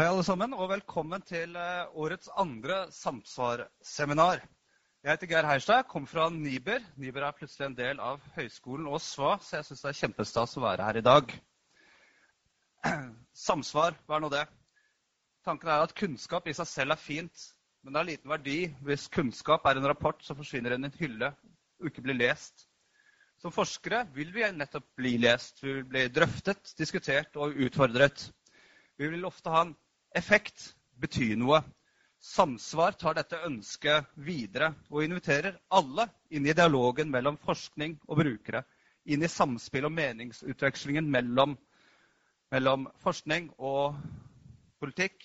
Hei, alle sammen, og velkommen til eh, årets andre Samsvar-seminar. Jeg heter Geir Heierstad, kom fra Niber. Niber er plutselig en del av Høgskolen og SVA, så jeg syns det er kjempestas å være her i dag. Samsvar, hva er nå det? Tanken er at kunnskap i seg selv er fint, men det har liten verdi hvis kunnskap er en rapport som forsvinner inn i en hylle og ikke blir lest. Som forskere vil vi nettopp bli lest, vi vil bli drøftet, diskutert og utfordret. Vi vil ofte ha en effekt, bety noe. Samsvar tar dette ønsket videre og inviterer alle inn i dialogen mellom forskning og brukere. Inn i samspill og meningsutvekslingen mellom, mellom forskning og politikk,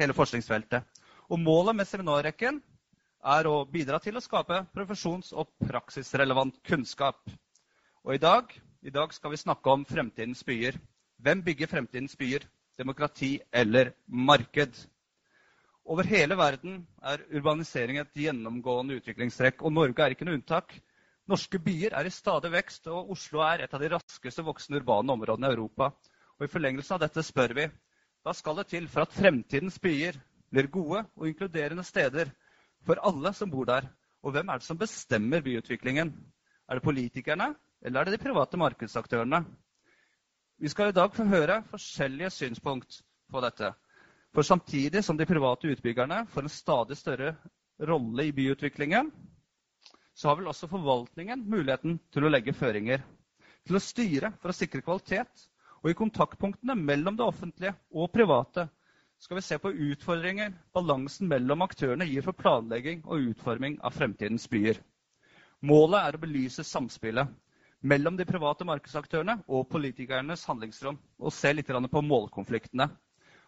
hele forskningsfeltet. Og målet med seminarrekken er å bidra til å skape profesjons- og praksisrelevant kunnskap. Og i dag, i dag skal vi snakke om fremtidens byer. Hvem bygger fremtidens byer? Demokrati eller marked. Over hele verden er urbanisering et gjennomgående utviklingstrekk, og Norge er ikke noe unntak. Norske byer er i stadig vekst, og Oslo er et av de raskeste voksende urbane områdene i Europa. Og I forlengelsen av dette spør vi hva skal det til for at fremtidens byer blir gode og inkluderende steder for alle som bor der? Og hvem er det som bestemmer byutviklingen? Er det politikerne, eller er det de private markedsaktørene? Vi skal i dag få høre forskjellige synspunkt på dette. For samtidig som de private utbyggerne får en stadig større rolle i byutviklingen, så har vel også forvaltningen muligheten til å legge føringer. Til å styre for å sikre kvalitet. Og i kontaktpunktene mellom det offentlige og private skal vi se på utfordringer balansen mellom aktørene gir for planlegging og utforming av fremtidens byer. Målet er å belyse samspillet mellom de private markedsaktørene og politikernes handlingsrom, og se litt på målkonfliktene.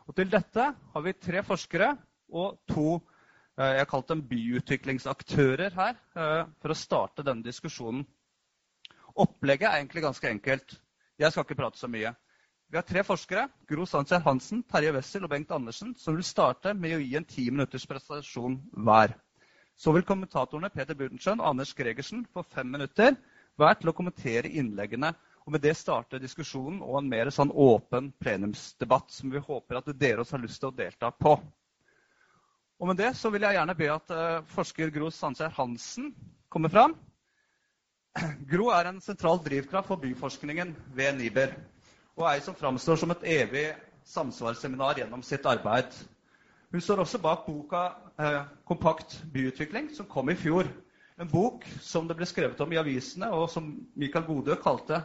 Og til dette har vi tre forskere og to eh, jeg har kalt dem byutviklingsaktører her, eh, for å starte denne diskusjonen. Opplegget er egentlig ganske enkelt. Jeg skal ikke prate så mye. Vi har tre forskere, Gro Sandsjær Hansen, Terje Wessel og Bengt Andersen, som vil starte med å gi en ti minutters presentasjon hver. Så vil kommentatorene Peter Burdenschøn og Anders Gregersen få fem minutter hver til å kommentere innleggene. Og med det starte diskusjonen og en mer sånn åpen plenumsdebatt som vi håper at dere også har lyst til å delta på. Og med det så vil jeg gjerne be at uh, forsker Gro Sandskjær Hansen kommer fram. Gro er en sentral drivkraft for byforskningen ved NIBER. Og ei som framstår som et evig samsvarsseminar gjennom sitt arbeid. Hun står også bak boka uh, 'Kompakt byutvikling', som kom i fjor. En bok som det ble skrevet om i avisene, og som Mikael Godø kalte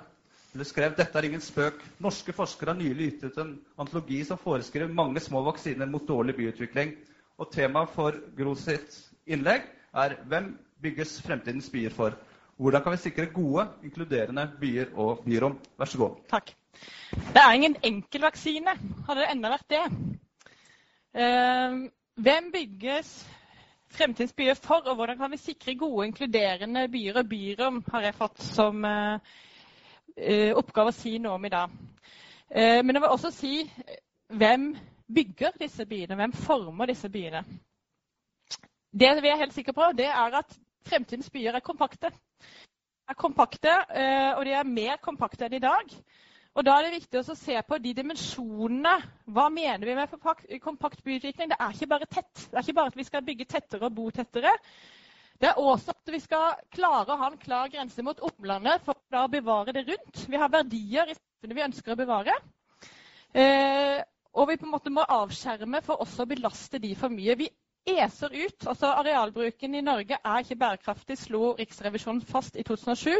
eller skrev dette er ingen spøk. Norske forskere har nylig ut en antologi som foreskrev mange små vaksiner mot dårlig byutvikling. Og temaet for Gro sitt innlegg er hvem bygges fremtidens byer for? Hvordan kan vi sikre gode, inkluderende byer og byrom? Vær så god. Takk. Det er ingen enkel vaksine. Hadde det enda vært det. Uh, hvem bygges fremtidens byer for, og hvordan kan vi sikre gode, inkluderende byer og byrom, har jeg fått som uh, oppgave å si noe om i dag. Uh, men jeg vil også si hvem bygger disse byene, hvem former disse byene. Det vi er helt sikre på, det er at fremtidens byer er kompakte. Er kompakte, og de er mer kompakte enn i dag. Og Da er det viktig å se på de dimensjonene. Hva mener vi med kompakt byutvikling? Det er ikke bare tett. Det er ikke bare at vi skal bygge tettere og bo tettere. Det er også at vi skal klare å ha en klar grense mot omlandet for å bevare det rundt. Vi har verdier i samfunnet vi ønsker å bevare. Eh, og vi på en måte må avskjerme for også å belaste de for mye. Vi eser ut. altså Arealbruken i Norge er ikke bærekraftig, slo Riksrevisjonen fast i 2007.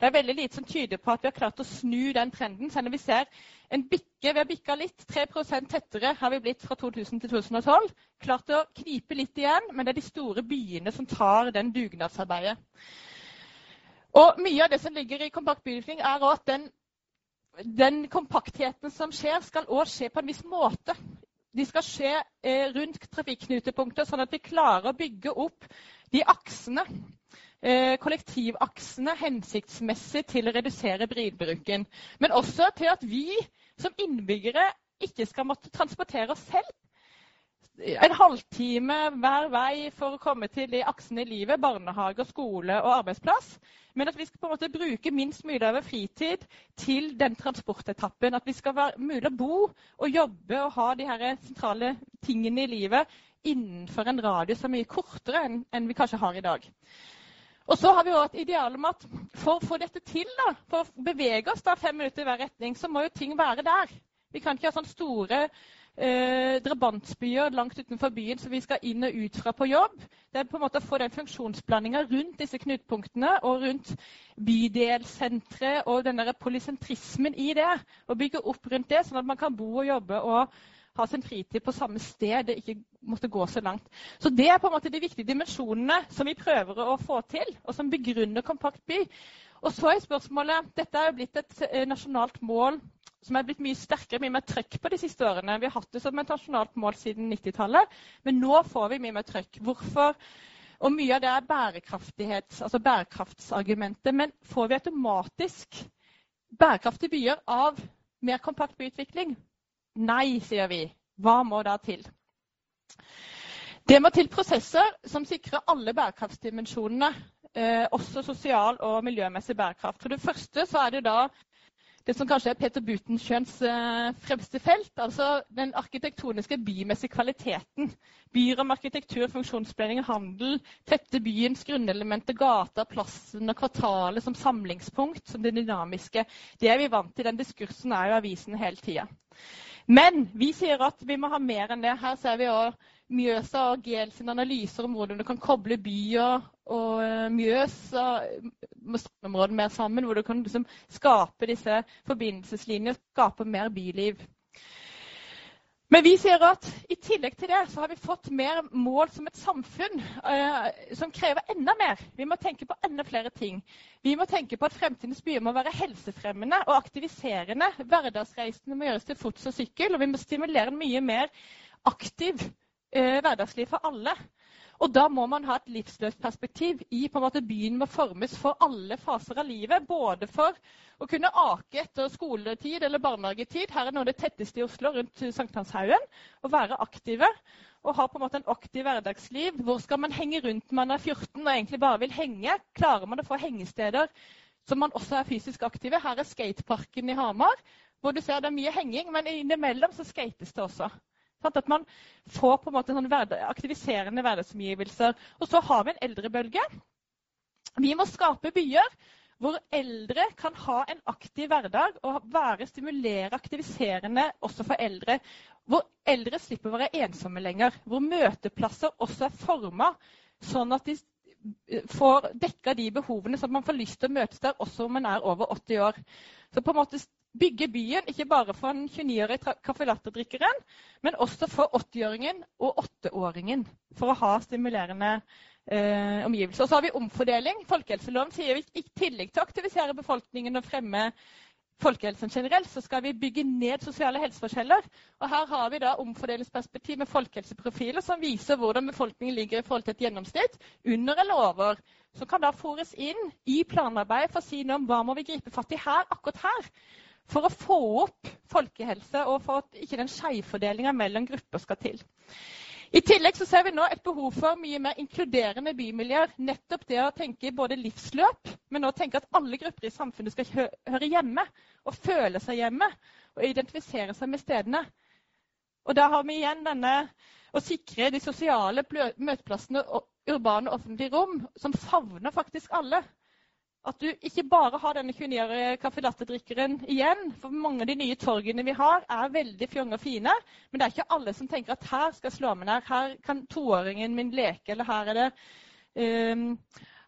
Det er veldig lite som tyder på at vi har klart å snu den trenden. Selv om vi ser en bikke, vi har bikka litt. 3% tettere har vi blitt fra 2000 til 2012. Klart å knipe litt igjen, men det er de store byene som tar den dugnadsarbeidet. Og Mye av det som ligger i kompakt byutvikling, er at den, den kompaktheten som skjer, skal også skje på en viss måte de skal skje eh, rundt trafikknutepunkter, sånn at vi klarer å bygge opp de aksene, eh, kollektivaksene hensiktsmessig til å redusere bilbruken. Men også til at vi som innbyggere ikke skal måtte transportere oss selv. en halvtime hver vei for å komme til de aksene i livet, barnehage, skole og arbeidsplass. Men at vi skal på en måte bruke minst mulig av fritid til den transportetappen. At vi skal være mulig å bo og jobbe og ha de her sentrale tingene i livet innenfor en radius som er mye kortere enn vi kanskje har i dag. Og så har vi også et ideal om at for å få dette til, da, for å bevege oss da fem minutter i hver retning, så må jo ting være der. Vi kan ikke ha sånne store eh, drabantbyer langt utenfor byen som vi skal inn og ut fra på jobb. Det er på en måte å få den funksjonsblandinga rundt disse knutepunktene og rundt bydelssentre og den der polysentrismen i det. Og bygge opp rundt det, sånn at man kan bo og jobbe og ha sin fritid på samme sted, det ikke måtte gå så langt. Så Det er på en måte de viktige dimensjonene som vi prøver å få til, og som begrunner Kompakt by. Og så er spørsmålet, Dette er jo blitt et eh, nasjonalt mål som er blitt mye sterkere, mye mer trøkk på de siste årene. Vi har hatt det som et nasjonalt mål siden 90-tallet, men nå får vi mye mer trøkk. Hvorfor? Og mye av det er bærekraftighets, altså bærekraftsargumentet. Men får vi automatisk bærekraftige byer av mer kompakt byutvikling? Nei, sier vi. Hva må da til? Det må til prosesser som sikrer alle bærekraftsdimensjonene. Eh, også sosial og miljømessig bærekraft. For det første så er det da det som kanskje er Peter Butenschøns eh, fremste felt, altså den arkitektoniske bymessige kvaliteten. Byrom, arkitektur, funksjonsplanning og handel. Tette byens grunnelementer, gata, plassen og kvartalet som samlingspunkt, som det dynamiske. Det er vi vant til. Den diskursen er jo avisen hele tida. Men vi sier at vi må ha mer enn det. Her ser vi også Mjøsa og GL sine analyser om hvordan du kan koble byer og Mjøsa med og mer sammen. Hvor du kan liksom skape disse forbindelseslinjene, skape mer byliv. Men vi sier at i tillegg til det så har vi fått mer mål som et samfunn eh, som krever enda mer. Vi må tenke på enda flere ting. Vi må tenke på at fremtidens byer må være helsefremmende og aktiviserende. Hverdagsreisene må gjøres til fots og sykkel, og vi må stimulere mye mer aktiv eh, hverdagsliv for alle. Og da må man ha et livsløpsperspektiv i på en måte byen må formes for alle faser av livet. Både for å kunne ake etter skoletid eller barnehagetid. Her er noe av det tetteste i Oslo, rundt Sankthanshaugen. Å være aktive og ha på en måte en aktiv hverdagsliv. Hvor skal man henge rundt når man er 14 og egentlig bare vil henge? Klarer man å få hengesteder som man også er fysisk aktive? Her er skateparken i Hamar, hvor du ser det er mye henging, men innimellom så skates det også. At man får på en måte sånn aktiviserende hverdagsomgivelser. Og så har vi en eldrebølge. Vi må skape byer hvor eldre kan ha en aktiv hverdag og være stimulere, aktiviserende også for eldre. Hvor eldre slipper å være ensomme lenger. Hvor møteplasser også er forma sånn at de får dekka de behovene som man får lyst til å møtes der også om man er over 80 år. Så på en måte bygge byen, ikke bare for den 29-årige caffè latte-drikkeren, men også for 80-åringen og 8-åringen, for å ha stimulerende eh, omgivelser. Og så har vi omfordeling. Folkehelseloven sier vi i tillegg til å aktivisere befolkningen og fremme folkehelsen generelt, så skal vi bygge ned sosiale helseforskjeller. Og her har vi da omfordelingsperspektiv med folkehelseprofiler som viser hvordan befolkningen ligger i forhold til et gjennomsnitt, under eller over. Som kan da fores inn i planarbeidet for å si noe om hva må vi gripe fatt i her, akkurat her for å få opp folkehelse og for at ikke den skjevfordelinga mellom grupper skal til. I tillegg så ser vi nå et behov for mye mer inkluderende bymiljøer. Nettopp det å tenke både livsløp, men også tenke at alle grupper i samfunnet skal høre hjemme og føle seg hjemme og identifisere seg med stedene. Og da har vi igjen denne å sikre de sosiale møteplassene og urbane offentlige rom som favner faktisk alle. At du ikke bare har denne 29-årige caffè latte-drikkeren igjen. For mange av de nye torgene vi har, er veldig fjonge og fine. Men det er ikke alle som tenker at her skal jeg slå meg ned. Her kan toåringen min leke. Eller her er det, um,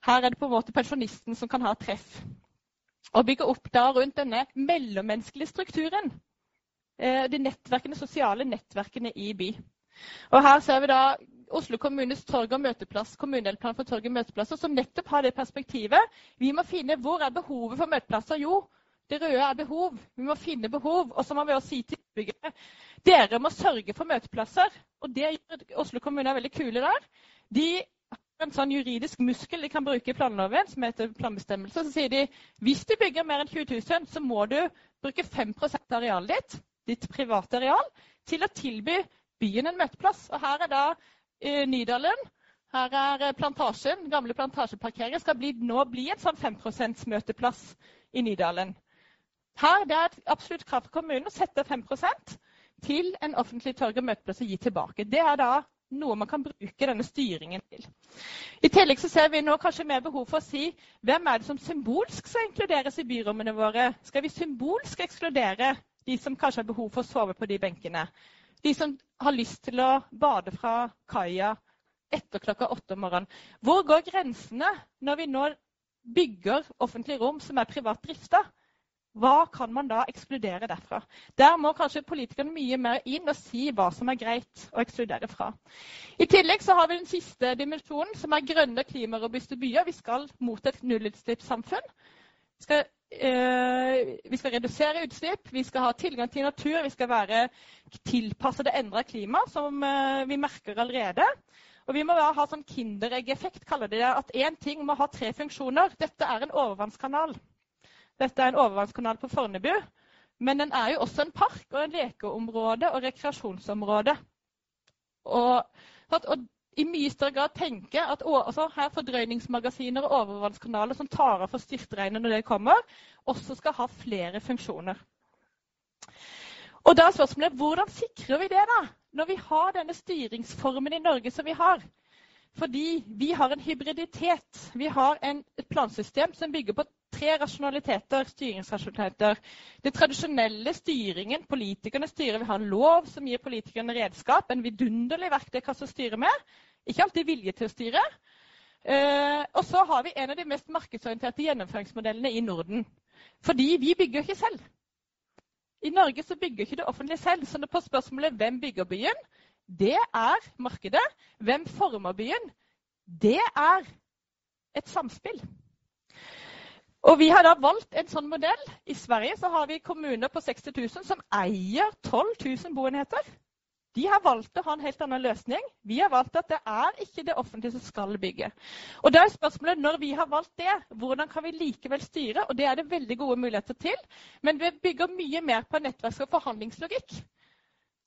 her er det på en måte pensjonisten som kan ha treff. Og bygge opp da rundt denne mellommenneskelige strukturen. Uh, de nettverkene, sosiale nettverkene i by. Og her ser vi da Oslo kommunes torg- og møteplass, kommunedelplan for torg- og møteplasser, som nettopp har det perspektivet. Vi må finne hvor er behovet for møteplasser. Jo, det røde er behov. Vi må finne behov. Og så må vi også si til utbyggere dere må sørge for møteplasser. Og det gjør Oslo kommune er veldig kule der. De har en sånn juridisk muskel de kan bruke i planloven, som heter planbestemmelse. Så sier de hvis du bygger mer enn 20 000, så må du bruke 5 av arealet ditt, ditt private areal, til å tilby byen en møteplass. Og her er da eh, Nydalen. Her er eh, Plantasjen. Gamle plantasjeparkeringer skal bli, nå bli en sånn 5 %-møteplass i Nydalen. Her det er et absolutt krav for kommunen å sette 5% til en offentlig torg- og møteplass og gi tilbake. Det er da noe man kan bruke denne styringen til. I tillegg så ser vi nå kanskje mer behov for å si hvem er det som symbolsk skal inkluderes i byrommene våre. Skal vi symbolsk ekskludere de som kanskje har behov for å sove på de benkene? De som har lyst til å bade fra kaia etter klokka åtte om morgenen. Hvor går grensene når vi nå bygger offentlige rom som er privat drifta? Hva kan man da ekskludere derfra? Der må kanskje politikerne mye mer inn og si hva som er greit å ekskludere fra. I tillegg så har vi den siste dimensjonen, som er grønne, klimarobuste byer. Vi skal mot et nullutslippssamfunn. Skal, øh, vi skal redusere utslipp, vi skal ha tilgang til natur, vi skal være tilpasset det endra klimaet, som øh, vi merker allerede. Og vi må ha sånn kindereggeffekt, kaller de det. At én ting må ha tre funksjoner. Dette er en overvannskanal. Dette er en overvannskanal på Fornebu. Men den er jo også en park og en lekeområde og rekreasjonsområde. Og, og i mye større grad tenke at også her fordrøyningsmagasiner og overvannskanaler som tar av for styrtregnet når det kommer, også skal ha flere funksjoner. Og da er spørsmålet hvordan sikrer vi det, da? Når vi har denne styringsformen i Norge som vi har. Fordi vi har en hybriditet. Vi har en, et plansystem som bygger på tre rasjonaliteter, styringsrasjonaliteter. Den tradisjonelle styringen, politikerne styrer. Vi har en lov som gir politikerne redskap, en vidunderlig verktøykasse å styre med. Ikke alltid vilje til å styre. Eh, og så har vi en av de mest markedsorienterte gjennomføringsmodellene i Norden. Fordi vi bygger ikke selv. I Norge så bygger ikke det offentlige selv. Så på spørsmålet hvem bygger byen, det er markedet. Hvem former byen? Det er et samspill. Og Vi har da valgt en sånn modell. I Sverige så har vi kommuner på 60 000 som eier 12 000 boenheter. De har valgt å ha en helt annen løsning. Vi har valgt at det er ikke det offentlige som skal bygge. Og da er spørsmålet, Når vi har valgt det, hvordan kan vi likevel styre? Og Det er det veldig gode muligheter til. Men vi bygger mye mer på nettverks- og forhandlingslogikk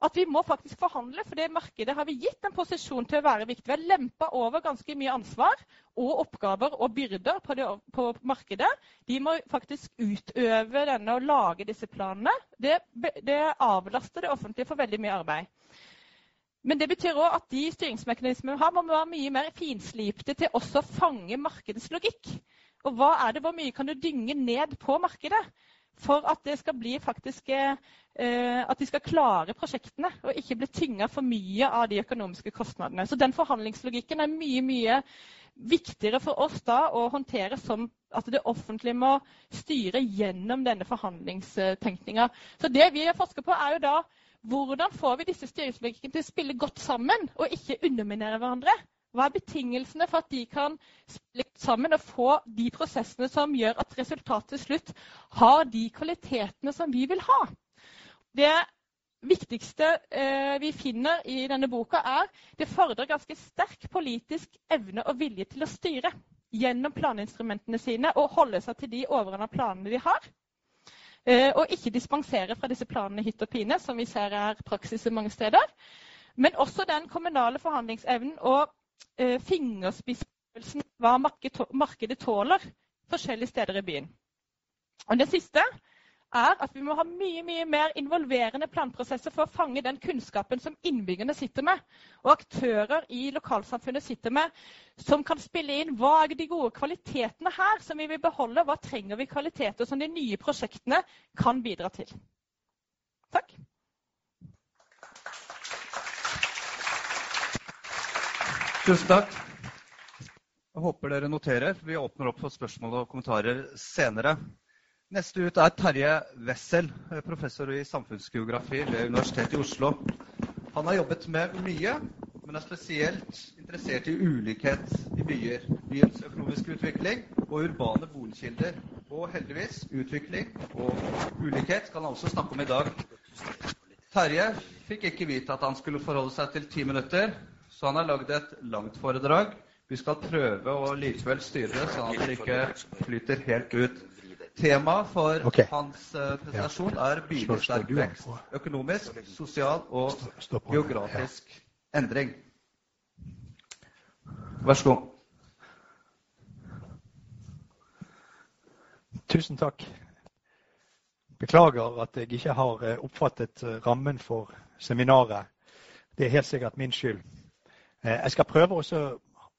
at vi må faktisk forhandle, for det markedet har vi gitt en posisjon til å være viktig. Vi har lempa over ganske mye ansvar og oppgaver og byrder på, det, på markedet. De må faktisk utøve denne og lage disse planene. Det, det avlaster det offentlige for veldig mye arbeid. Men det betyr òg at de styringsmekanismene vi har, må være mye mer finslipte til også å fange markedets logikk. Og hva er det, Hvor mye kan du dynge ned på markedet? For at, faktisk, eh, at de skal klare prosjektene og ikke bli tynga for mye av de økonomiske kostnadene. Så den forhandlingslogikken er mye mye viktigere for oss da å håndtere som at det offentlige må styre gjennom denne forhandlingstenkninga. Så det vi har forsket på, er jo da hvordan får vi disse styringslogikkene til å spille godt sammen og ikke underminere hverandre. Hva er betingelsene for at de kan spille sammen og få de prosessene som gjør at resultatet til slutt har de kvalitetene som vi vil ha? Det viktigste eh, vi finner i denne boka, er det fordrer ganske sterk politisk evne og vilje til å styre gjennom planinstrumentene sine og holde seg til de overordna planene de har. Eh, og ikke dispensere fra disse planene hytt og pine, som vi ser er praksis mange steder. Men også den kommunale forhandlingsevnen og fingerspissfølelsen hva markedet tåler forskjellige steder i byen. Og Det siste er at vi må ha mye mye mer involverende planprosesser for å fange den kunnskapen som innbyggerne sitter med, og aktører i lokalsamfunnet sitter med, som kan spille inn hva er de gode kvalitetene her som vi vil beholde, hva trenger vi kvaliteter som de nye prosjektene kan bidra til. Takk. Tusen takk. Jeg håper dere noterer. Vi åpner opp for spørsmål og kommentarer senere. Neste ut er Terje Wessel, professor i samfunnsgeografi ved Universitetet i Oslo. Han har jobbet med mye, men er spesielt interessert i ulikhet i byer. Byens økonomiske utvikling og urbane boligkilder. Og heldigvis utvikling og ulikhet kan han også snakke om i dag. Terje fikk ikke vite at han skulle forholde seg til ti minutter, så han har lagd et langt foredrag. Vi skal prøve å likevel styre det, sånn at det ikke flyter helt ut. Temaet for okay. hans eh, presentasjon er an vekst. Økonomisk, sosial og geografisk endring. Vær så god. Tusen takk. Beklager at jeg ikke har eh, oppfattet eh, rammen for seminaret. Det er helt sikkert min skyld. Eh, Jeg skal prøve å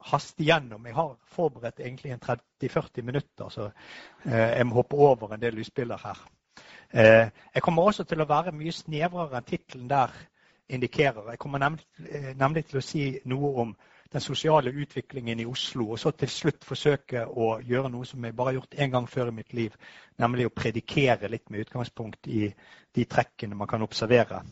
haste igjennom. Jeg har forberedt egentlig en 30-40 minutter, så eh, jeg må hoppe over en del lysbilder her. Eh, Jeg kommer også til å være mye snevrere enn tittelen der indikerer. Jeg kommer nemlig, til å si noe om den sosiale utviklingen i Oslo, og så til slutt forsøke å gjøre noe som jeg bare har gjort én gang før i mitt liv, nemlig å predikere litt med utgangspunkt i de trekkene man kan observere.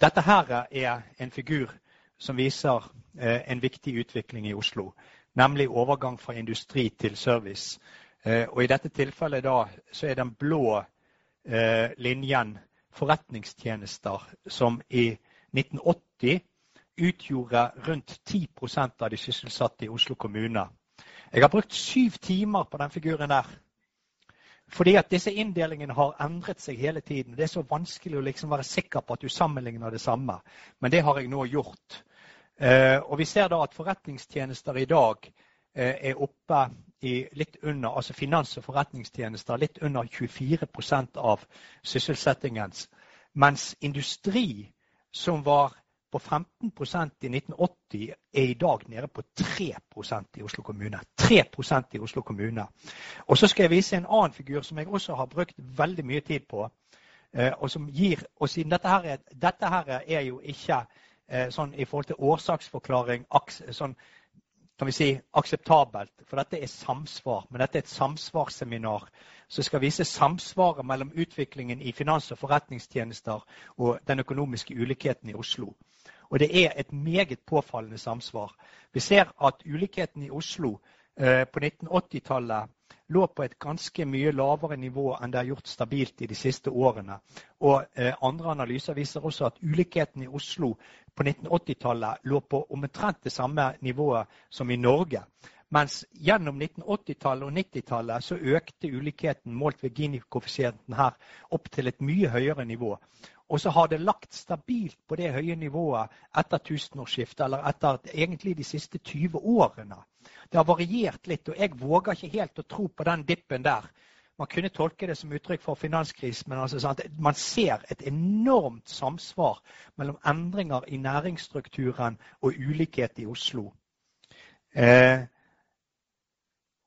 Dette her er en figur som viser eh, en viktig utvikling i Oslo, nemlig overgang fra industri til service. Eh, og I dette tilfellet da, så er den blå eh, linjen forretningstjenester, som i 1980 utgjorde rundt 10% av de sysselsatte i Oslo kommune. Jeg har brukt syv timer på den figuren der. Fordi at disse inndelingene har endret seg hele tiden. Det er så vanskelig å liksom være sikker på at du sammenligner det samme. Men det har jeg nå gjort. Eh, og vi ser da at forretningstjenester i dag eh, er oppe i litt under, altså finans- og forretningstjenester litt under 24% av sysselsettingens. Mens industri, som var på 15% i 1980, er i dag nede på 3% i Oslo kommune. 3% i Oslo kommune. Og så skal jeg vise en annen figur som jeg også har brukt veldig mye tid på. eh, Og som gir, og siden dette her er, dette her er jo ikke eh, sånn i forhold til årsaksforklaring sånn, kan vi si, akseptabelt, for dette er samsvar. Men dette er et samsvarsseminar som skal vise samsvaret mellom utviklingen i finans- og forretningstjenester og den økonomiske ulikheten i Oslo. Og det er et meget påfallende samsvar. Vi ser at ulikheten i Oslo eh, på 1980-tallet lå på et ganske mye lavere nivå enn det er gjort stabilt i de siste årene. Og eh, Andre analyser viser også at ulikheten i Oslo på 1980-tallet lå på omtrent det samme nivået som i Norge. Mens gjennom 1980-tallet og 90-tallet så økte ulikheten målt ved Gini-koeffisienten her opp til et mye høyere nivå. Og så har det lagt stabilt på det høye nivået etter tusenårsskiftet, eller etter egentlig de siste 20 årene. Det har variert litt, og jeg våger ikke helt å tro på den dippen der. Man kunne tolke det som uttrykk for finanskrisen, men altså sånn man ser et enormt samsvar mellom endringer i næringsstrukturen og ulikhet i Oslo. Eh,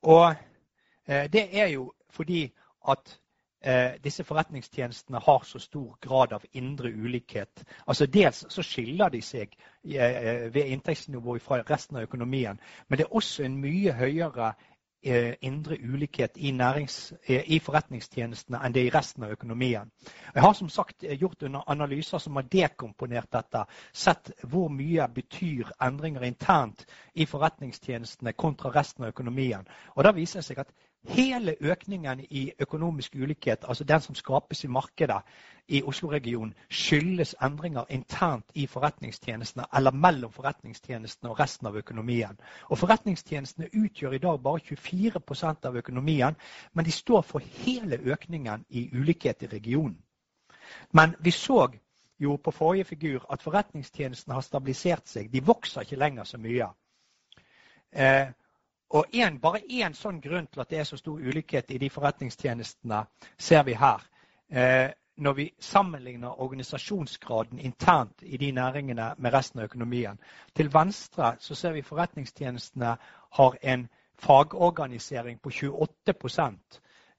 og eh, det er jo fordi at eh, disse forretningstjenestene har så stor grad av indre ulikhet. Altså Dels så skiller de seg eh, ved inntektsnivå fra resten av økonomien, men det er også en mye høyere indre ulikhet i, nærings, eh, i, forretningstjenestene enn det i resten av økonomien. Jeg har som sagt eh, gjort analyser som har dekomponert dette, sett hvor mye betyr endringer internt i forretningstjenestene kontra resten av økonomien. Og Da viser det seg at Hele økningen i økonomisk ulikhet, altså den som skapes i markedet i Oslo-regionen, skyldes endringer internt i forretningstjenestene eller mellom forretningstjenestene og resten av økonomien. Og Forretningstjenestene utgjør i dag bare 24% av økonomien, men de står for hele økningen i ulikhet i regionen. Men vi så jo på forrige figur at forretningstjenestene har stabilisert seg. De vokser ikke lenger så mye. Eh, og en, Bare én sånn grunn til at det er så stor ulikhet i de forretningstjenestene, ser vi her. Eh, når vi sammenligner organisasjonsgraden internt i de næringene med resten av økonomien. Til venstre så ser vi forretningstjenestene har en fagorganisering på 28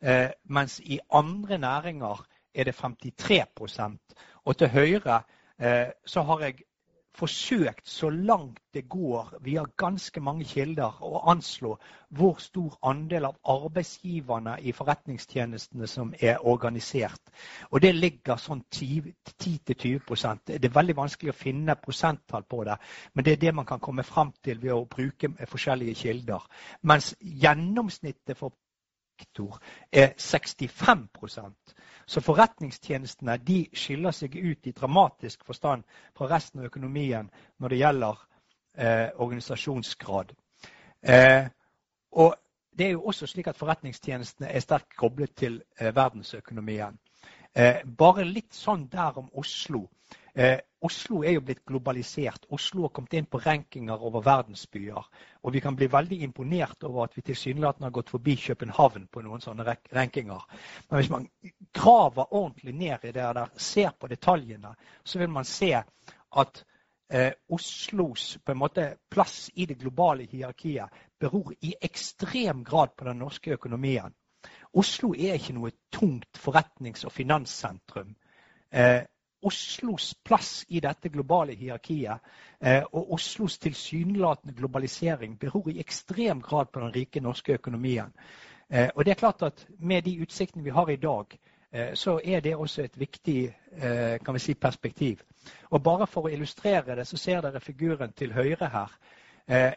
eh, mens i andre næringer er det 53 Og til høyre eh, så har jeg forsøkt så langt det går via ganske mange kilder å anslå hvor stor andel av arbeidsgiverne i forretningstjenestene som er organisert. Og det ligger sånn 10-20% Det er veldig vanskelig å finne prosenttall på det, men det er det man kan komme fram til ved å bruke forskjellige kilder. Mens gjennomsnittet for sektor er 65% Så forretningstjenestene de skiller seg ut i dramatisk forstand fra resten av økonomien når det gjelder eh, organisasjonsgrad. Eh, og det er jo også slik at forretningstjenestene er sterkt koblet til eh, verdensøkonomien. Eh, bare litt sånn der om Oslo. Eh, Oslo er jo blitt globalisert. Oslo har kommet inn på rankinger over verdensbyer. Og vi kan bli veldig imponert over at vi tilsynelatende har gått forbi København på noen sånne rankinger. Men hvis man graver ordentlig ned i det der, ser på detaljene, så vil man se at eh, Oslos måte, plass i det globale hierarkiet beror i ekstrem grad på den norske økonomien. Oslo er ikke noe tungt forretnings- og finanssentrum. Eh, Oslos plass i dette globale hierarkiet eh, og Oslos tilsynelatende globalisering beror i ekstrem grad på den rike norske økonomien. Eh, og det er klart at Med de utsiktene vi har i dag, eh, så er det også et viktig kan vi si, perspektiv. Og Bare for å illustrere det, så ser dere figuren til høyre her.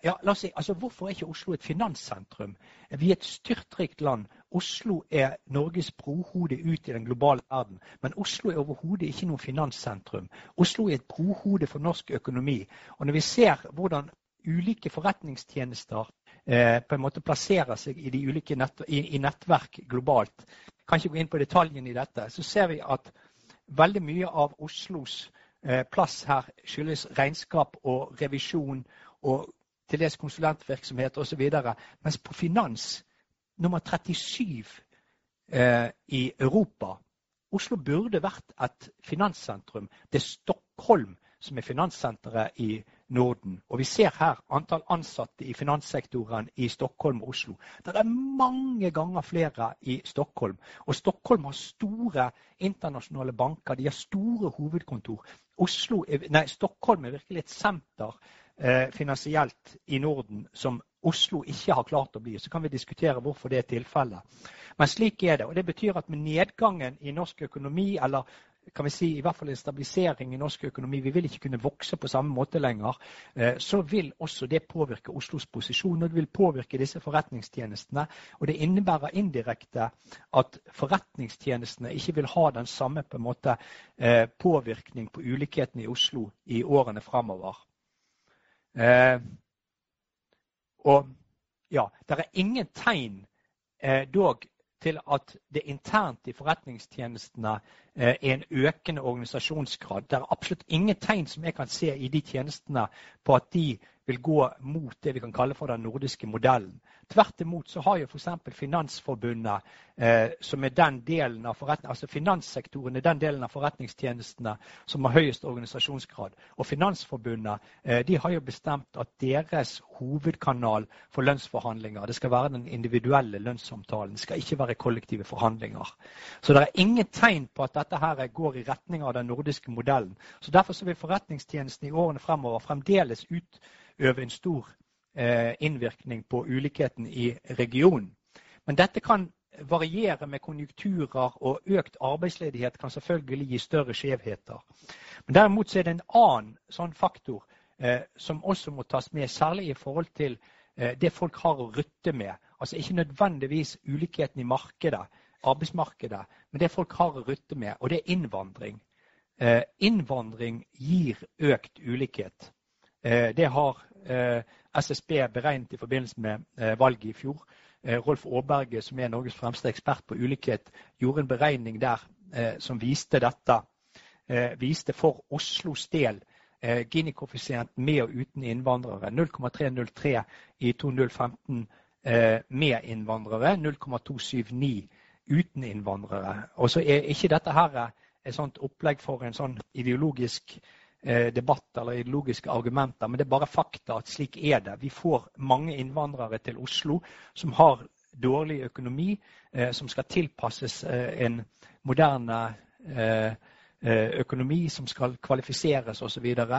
Ja, la oss si, altså Hvorfor er ikke Oslo et finanssentrum? Vi er et styrtrikt land. Oslo er Norges brohode ut i den globale verden. Men Oslo er overhodet ikke noe finanssentrum. Oslo er et brohode for norsk økonomi. Og når vi ser hvordan ulike forretningstjenester eh, på en måte plasserer seg i, de ulike nett, i, i nettverk globalt, kan ikke gå inn på detaljene i dette, så ser vi at veldig mye av Oslos eh, plass her skyldes regnskap og revisjon og til dels konsulentvirksomhet osv. Mens på finans nummer 37 eh, i Europa Oslo burde vært et finanssentrum. Det er Stockholm som er finanssenteret i Norden. Og vi ser her antall ansatte i finanssektoren i Stockholm og Oslo. Det er mange ganger flere i Stockholm. Og Stockholm har store internasjonale banker. De har store hovedkontor. Er, nei, Stockholm er virkelig et senter eh, finansielt i Norden som Oslo ikke har klart å bli. Så kan vi diskutere hvorfor det er tilfellet. Men slik er det. og Det betyr at med nedgangen i norsk økonomi, eller kan vi si i hvert fall en stabilisering i norsk økonomi, vi vil ikke kunne vokse på samme måte lenger, eh, så vil også det påvirke Oslos posisjon. Og det vil påvirke disse forretningstjenestene. Og det innebærer indirekte at forretningstjenestene ikke vil ha den samme på måte eh, påvirkning på ulikhetene i Oslo i årene framover. Og ja, det er ingen tegn eh, dog til at det internt i forretningstjenestene eh, er en økende organisasjonsgrad. Det er absolutt ingen tegn som jeg kan se i de tjenestene på at de vil gå mot det vi kan kalle for den nordiske modellen. Tvert imot så har jo f.eks. Finansforbundet, eh, som er den delen av altså finanssektoren er den delen av forretningstjenestene som har høyest organisasjonsgrad. Og Finansforbundet eh, de har jo bestemt at deres hovedkanal for lønnsforhandlinger det skal være den individuelle lønnssamtalen. Det skal ikke være kollektive forhandlinger. Så det er ingen tegn på at dette her går i retning av den nordiske modellen. Så Derfor så vil forretningstjenesten i årene fremover fremdeles ut øve en stor innvirkning på ulikheten i regionen. Men dette kan variere med konjunkturer, og økt arbeidsledighet kan selvfølgelig gi større skjevheter. Men Derimot er det en annen sånn faktor eh, som også må tas med, særlig i forhold til eh, det folk har å rutte med. Altså Ikke nødvendigvis ulikheten i markedet, arbeidsmarkedet, men det folk har å rutte med, og det er innvandring. Eh, innvandring gir økt ulikhet. Eh, det har eh, SSB beregnet i forbindelse med eh, valget i fjor. Rolf Aaberge, som er Norges fremste ekspert på ulikhet, gjorde en beregning der som viste dette. Viste for Oslos del Gini-koeffisienten med og uten innvandrere. 0,303 i 2015 med innvandrere. 0,279 uten innvandrere. Og så er ikke dette her et sånt opplegg for en sånn ideologisk Eh, debatt eller ideologiske argumenter, men det er bare fakta at slik er det. Vi får mange innvandrere til Oslo som har dårlig økonomi, eh, som skal tilpasses eh, en moderne økonomi som skal kvalifiseres osv. Og,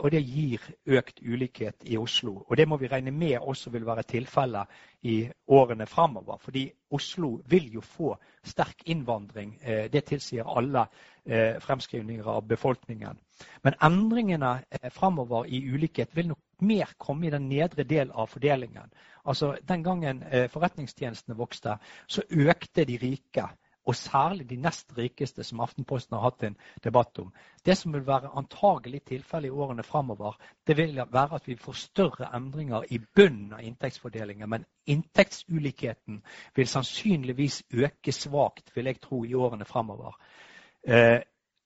og det gir økt ulikhet i Oslo. Og det må vi regne med også vil være tilfellet i årene framover. Fordi Oslo vil jo få sterk innvandring. Det tilsier alle fremskrivninger av befolkningen. Men endringene eh, framover i ulikhet vil nok mer komme i den nedre del av fordelingen. Altså Den gangen eh, forretningstjenestene vokste, så økte de rike. og særlig de nest rikeste, som Aftenposten har hatt en debatt om. Det som vil være antagelig tilfellet i årene framover, det vil være at vi får større endringer i bunnen av inntektsfordelingen. Men inntektsulikheten vil sannsynligvis øke svakt, vil jeg tro, i årene framover.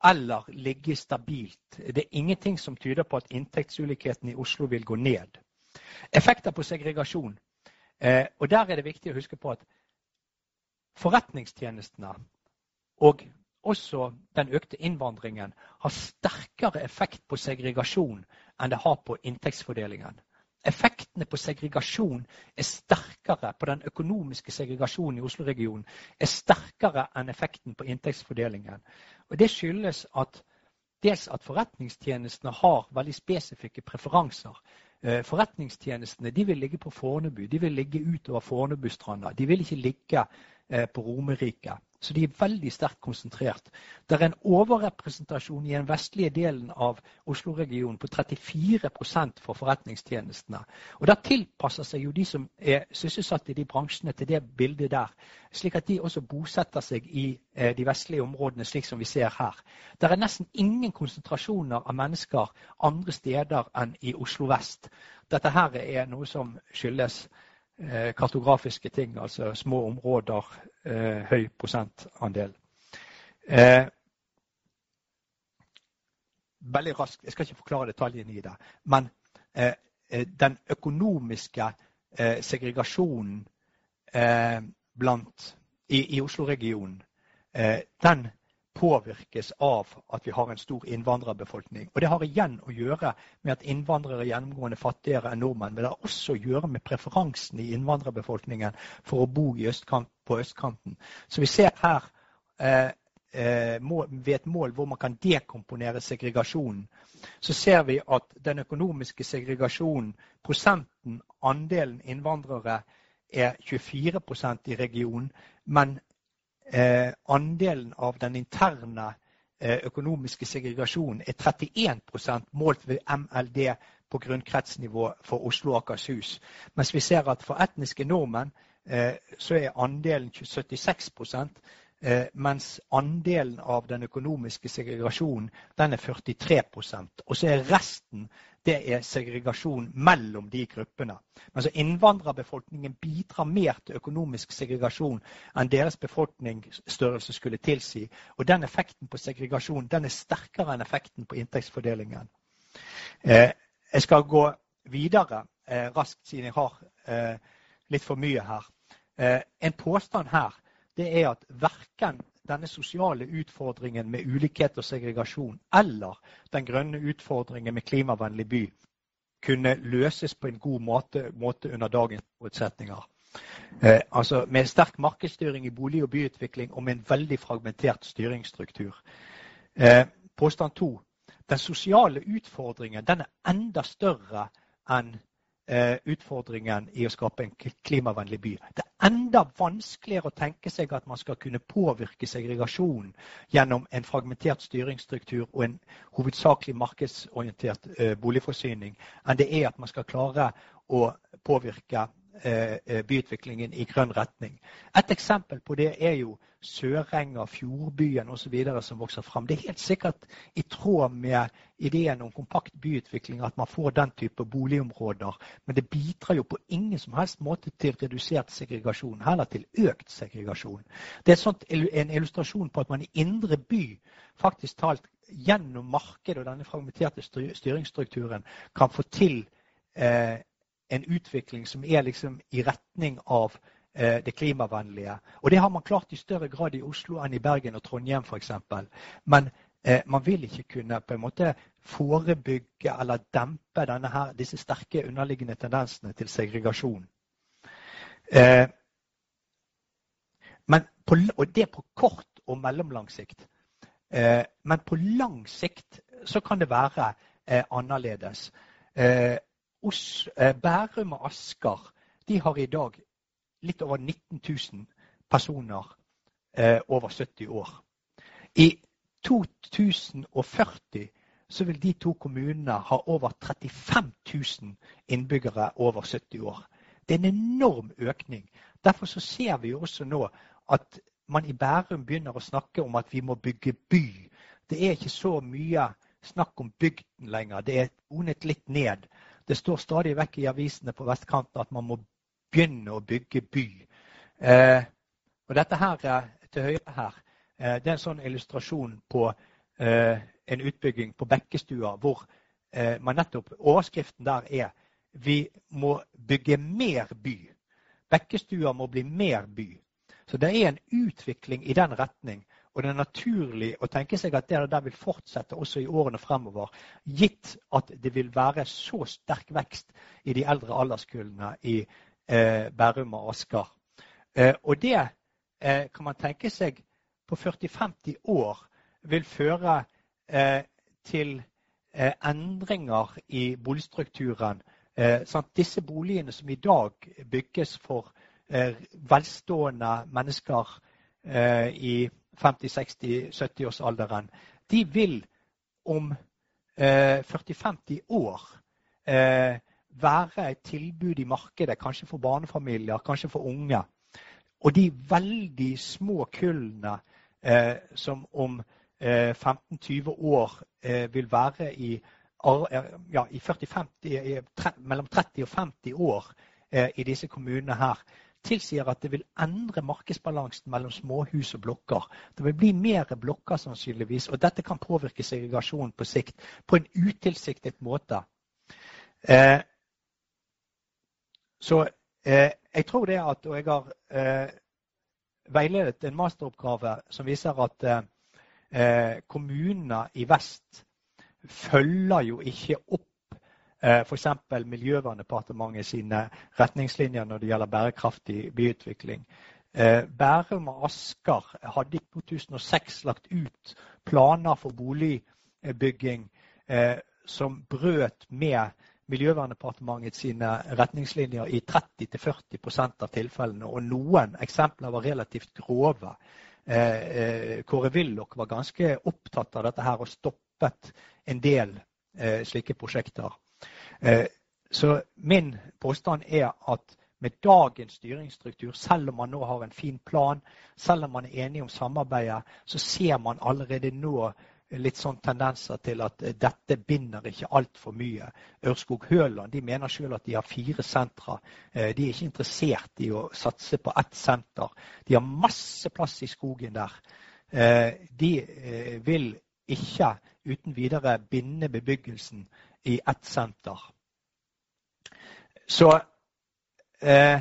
Eller ligge stabilt. Det er ingenting som tyder på at inntektsulikheten i Oslo vil gå ned. Effekter på segregasjon. Eh, og Der er det viktig å huske på at forretningstjenestene og også den økte innvandringen har sterkere effekt på segregasjon enn det har på inntektsfordelingen. Effektene på segregasjon er sterkere på den økonomiske segregasjonen i Oslo-regionen er sterkere enn effekten på inntektsfordelingen. Og Det skyldes at dels at forretningstjenestene har veldig spesifikke preferanser. Eh, forretningstjenestene de vil ligge på Fornebu, de vil ligge utover Fornebustranda. De vil ikke ligge på Romerike. Så de er veldig sterkt konsentrert. Det er en overrepresentasjon i den vestlige delen av Oslo-regionen på 34% for forretningstjenestene. Og Da tilpasser seg jo de som er sysselsatt i de bransjene til det bildet der, slik at de også bosetter seg i eh, de vestlige områdene, slik som vi ser her. Det er nesten ingen konsentrasjoner av mennesker andre steder enn i Oslo vest. Dette her er noe som skyldes Eh, kartografiske ting, altså små områder, eh, høy prosentandel. Eh, veldig raskt, Jeg skal ikke forklare detaljene i det. Men den økonomiske segregasjonen blant, i, i Oslo-regionen, den påvirkes av at vi har en stor innvandrerbefolkning. Og Det har igjen å gjøre med at innvandrere er gjennomgående fattigere enn nordmenn. Men det har også å gjøre med preferansen i innvandrerbefolkningen for å bo østkant, på østkanten. Så vi ser her eh, eh, ved et mål hvor man kan dekomponere segregasjonen, så ser vi at den økonomiske segregasjonen, prosenten, andelen innvandrere, er 24% i regionen. Men andelen av den interne eh, økonomiske segregasjonen er 31 målt ved MLD på grunnkretsnivå for Oslo og Akershus. Mens vi ser at for etniske nordmenn eh, så er andelen 76 eh, mens andelen av den økonomiske segregasjonen den er 43% Og så er resten det er segregasjon mellom de gruppene. Altså Innvandrerbefolkningen bidrar mer til økonomisk segregasjon enn deres befolkningsstørrelse skulle tilsi. Og den effekten på segregasjon den er sterkere enn effekten på inntektsfordelingen. Eh, jeg skal gå videre eh, raskt, siden jeg har eh, litt for mye her. En påstand her det er at verken denne sosiale utfordringen med ulikhet og segregasjon eller den grønne utfordringen med klimavennlig by kunne løses på en god måte, måte under dagens forutsetninger. Eh, altså Med sterk markedsstyring i bolig- og byutvikling og med en veldig fragmentert styringsstruktur. Eh, påstand to. Den sosiale utfordringen den er enda større enn utfordringen i å skape en klimavennlig by. Det er enda vanskeligere å tenke seg at man skal kunne påvirke segregasjonen gjennom en fragmentert styringsstruktur og en hovedsakelig markedsorientert eh, boligforsyning, enn det er at man skal klare å påvirke eh, byutviklingen i grønn retning. Et eksempel på det er jo Sørenga, Fjordbyen osv. som vokser fram. Det er helt sikkert i tråd med ideen om kompakt byutvikling at man får den type boligområder. Men det bidrar jo på ingen som helst måte til redusert segregasjon, heller til økt segregasjon. Det er sånt, en illustrasjon på at man i indre by faktisk talt gjennom markedet og denne fragmenterte styringsstrukturen kan få til eh, en utvikling som er liksom i retning av det klimavennlige. Og det har man klart i større grad i Oslo enn i Bergen og Trondheim f.eks. Men eh, man vil ikke kunne på en måte forebygge eller dempe her, disse sterke underliggende tendensene til segregasjon. Eh, på, og det på kort og mellomlang sikt. Eh, men på lang sikt så kan det være eh, annerledes. Eh, Os, Bærum og Asker de har i dag litt over 19 000 personer eh, over 70 år. I 2040 så vil de to kommunene ha over 35 000 innbyggere over 70 år. Det er en enorm økning. Derfor så ser vi også nå at man i Bærum begynner å snakke om at vi må bygge by. Det er ikke så mye snakk om bygden lenger. Det er onet litt ned. Det står stadig vekk i avisene på vestkanten at man må begynne å bygge by. Eh, og dette her eh, til høyre her, eh, det er en sånn illustrasjon på eh, en utbygging på Bekkestua hvor eh, man nettopp Overskriften der er vi må bygge mer by. Bekkestua må bli mer by. Så det er en utvikling i den retning. Og det er naturlig å tenke seg at det der vil fortsette også i årene fremover, gitt at det vil være så sterk vekst i de eldre alderskullene i Bærum og Asker. Eh, og det eh, kan man tenke seg på 40-50 år vil føre eh, til eh, endringer i boligstrukturen. Eh, disse boligene som i dag bygges for velstående mennesker i 50-60-70-årsalderen, de vil om 40-50 år være et tilbud i markedet, kanskje for barnefamilier, kanskje for unge. Og de veldig små kullene eh, som om eh, 15-20 år eh, vil være i, ja, i 40, mellom 30 og 50 år i disse kommunene her, tilsier at det vil endre markedsbalansen mellom småhus og blokker. Det vil bli mer blokker sannsynligvis, og dette kan påvirke segregasjonen på sikt på en utilsiktet måte. Eh, så eh, jeg tror det at Og jeg har eh, veiledet en masteroppgave som viser at eh, kommunene i vest følger jo ikke opp F.eks. Miljøverndepartementet sine retningslinjer når det gjelder bærekraftig byutvikling. Bærum og Asker hadde i 2006 lagt ut planer for boligbygging som brøt med Miljøverndepartementet sine retningslinjer i 30-40 av tilfellene. Og noen eksempler var relativt grove. Kåre Willoch var ganske opptatt av dette her og stoppet en del slike prosjekter. Eh, så min påstand er at med dagens styringsstruktur, selv om man nå har en fin plan, selv om man er enig om samarbeidet, så ser man allerede nå litt sånn tendenser til at eh, dette binder ikke altfor mye. Ørskog Høland de mener selv at de har fire sentre. Eh, de er ikke interessert i å satse på ett senter. De har masse plass i skogen der. De vil ikke uten videre binde bebyggelsen i ett senter. Så eh,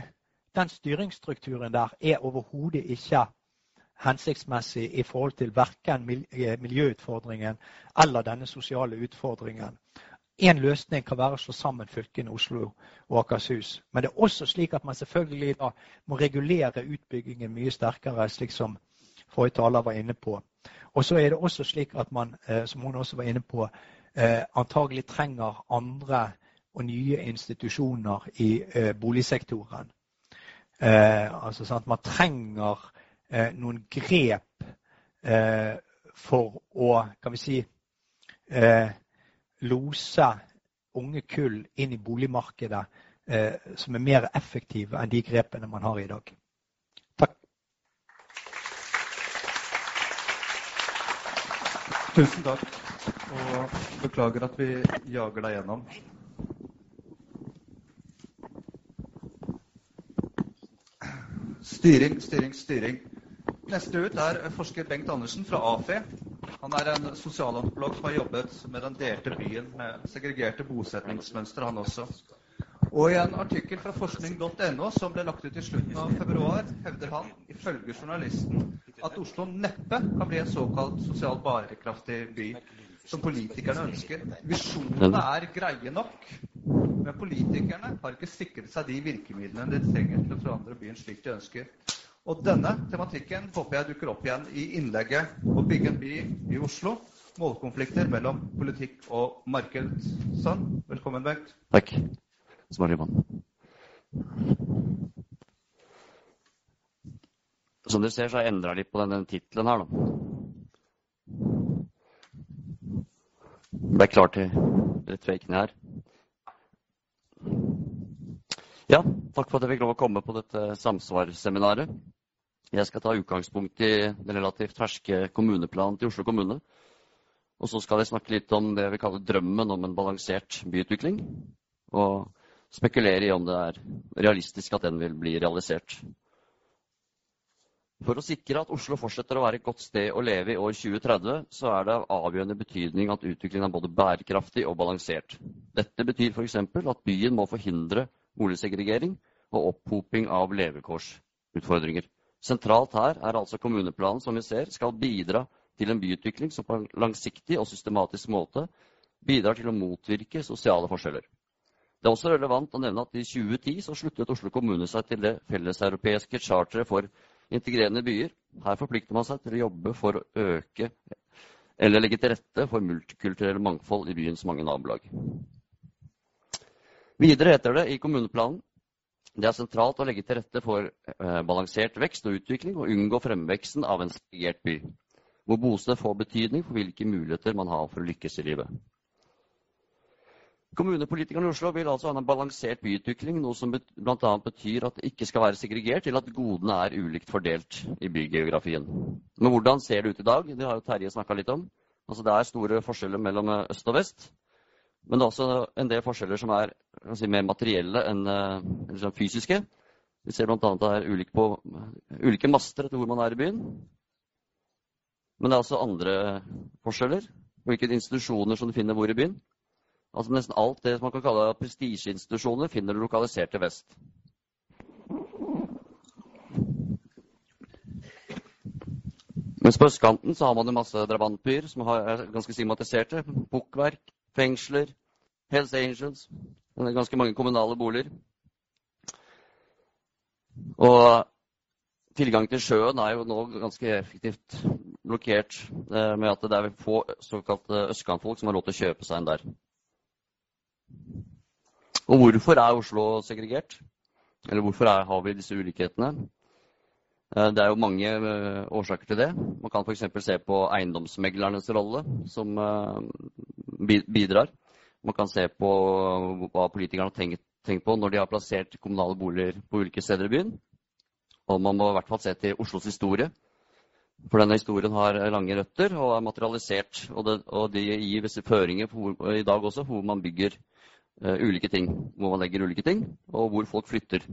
den styringsstrukturen der er overhodet ikke hensiktsmessig i forhold til verken eh, miljøutfordringen eller denne sosiale utfordringen. En løsning kan være å slå sammen fylkene Oslo og Akershus. Men det er også slik at man selvfølgelig må regulere utbyggingen mye sterkere, slik som forrige taler var inne på. Og så er det også slik at man, eh, som hun også var inne på, eh, antagelig trenger andre og nye institusjoner i boligsektoren. Altså sånn at Man trenger noen grep eh, for å kan vi si, eh, lose unge kull inn i boligmarkedet eh, som er mer effektive enn de grepene man har i dag. Takk. Tusen takk. Og beklager at vi jager deg gjennom. Styring, styring, styring. Neste ut er forsker Bengt Andersen fra AFI. Han er en sosialantropolog som har jobbet med den delte byen med segregerte bosetningsmønstre, han også. Og i en artikkel fra forskning.no som ble lagt ut i slutten av februar, hevder han, ifølge journalisten, at Oslo neppe kan bli en såkalt sosialt bærekraftig by som politikerne ønsker. Visjonene er greie nok, men politikerne har ikke sikret seg de virkemidlene de trenger til å forandre byen slik de ønsker. Og denne tematikken håper jeg dukker opp igjen i innlegget 'Å bygge en by i Oslo'. Målkonflikter mellom politikk og marked. Sånn. Velkommen, Bengt. Takk. Som dere ser, så har jeg endra litt på denne tittelen her, da. Ble klar til rett ved her. Ja, takk for at jeg fikk lov å komme på dette samsvarsseminaret. Jeg skal ta utgangspunkt i den relativt ferske kommuneplanen til Oslo kommune. Og så skal jeg snakke litt om det vi kaller drømmen om en balansert byutvikling. Og spekulere i om det er realistisk at den vil bli realisert. For å sikre at Oslo fortsetter å være et godt sted å leve i år 2030, så er det av avgjørende betydning at utviklingen er både bærekraftig og balansert. Dette betyr f.eks. at byen må forhindre boligsegregering og opphoping av levekårsutfordringer. Sentralt her er altså kommuneplanen som vi ser skal bidra til en byutvikling som på en langsiktig og systematisk måte bidrar til å motvirke sosiale forskjeller. Det er også relevant å nevne at i 2010 så sluttet Oslo kommune seg til det felleseuropeiske charteret for integrerende byer. Her forplikter man seg til å jobbe for å øke eller legge til rette for multikulturell mangfold i byens mange nabolag. Videre heter det i kommuneplanen det er sentralt å legge til rette for eh, balansert vekst og utvikling og unngå fremveksten av en segregert by, hvor bosted får betydning for hvilke muligheter man har for å lykkes i livet. Kommunepolitikerne i Oslo vil altså ha en balansert byutvikling, noe som bl.a. betyr at det ikke skal være segregert til at godene er ulikt fordelt i bygeografien. Men hvordan ser det ut i dag? Det har jo Terje snakka litt om. Altså, det er store forskjeller mellom eh, øst og vest. Men det er også en del forskjeller som er si, mer materielle enn liksom, fysiske. Vi ser bl.a. det er ulike, på, ulike master etter hvor man er i byen. Men det er også andre forskjeller. Hvilke institusjoner som du finner hvor i byen. Altså Nesten alt det man kan kalle prestisjeinstitusjoner, finner du lokalisert til vest. Mens på østkanten så har man en masse drabantbyer som er ganske stigmatiserte. Bukkverk, fengsler, Hells Angels. Ganske mange kommunale boliger. Og tilgang til sjøen er jo nå ganske effektivt blokkert eh, med at det er få såkalte østkantfolk som har lov til å kjøpe seg en der. Og hvorfor er Oslo segregert? Eller hvorfor er, har vi disse ulikhetene? Eh, det er jo mange eh, årsaker til det. Man kan f.eks. se på eiendomsmeglernes rolle, som bidrar. Man kan se på hva politikerne har tenkt, på når de har plassert kommunale boliger på ulike steder i byen. Og man må i hvert fall se til Oslos historie. For denne historien har lange røtter og er materialisert. Og det, og det gir visse føringer hvor, i dag også hvor man bygger uh, ulike ting. Hvor man legger ulike ting, og hvor folk flytter.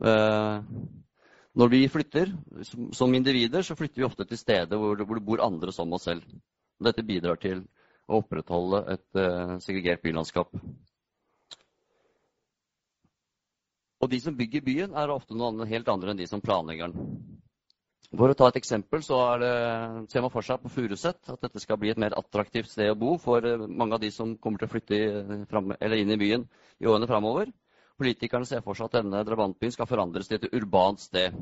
Uh, når vi flytter som, individer, så flytter vi ofte til steder hvor, det bor andre som oss selv. Dette bidrar til å opprettholde et uh, segregert bylandskap. Og de som bygger byen, er ofte noen helt andre enn de som planlegger den. For å ta et eksempel, så det, ser man for seg på Furuset at dette skal bli et mer attraktivt sted å bo for eh, mange av de som kommer til å flytte frem, inn i byen i årene framover. Politikerne ser for seg at denne drabantbyen skal forandres til et urbant sted.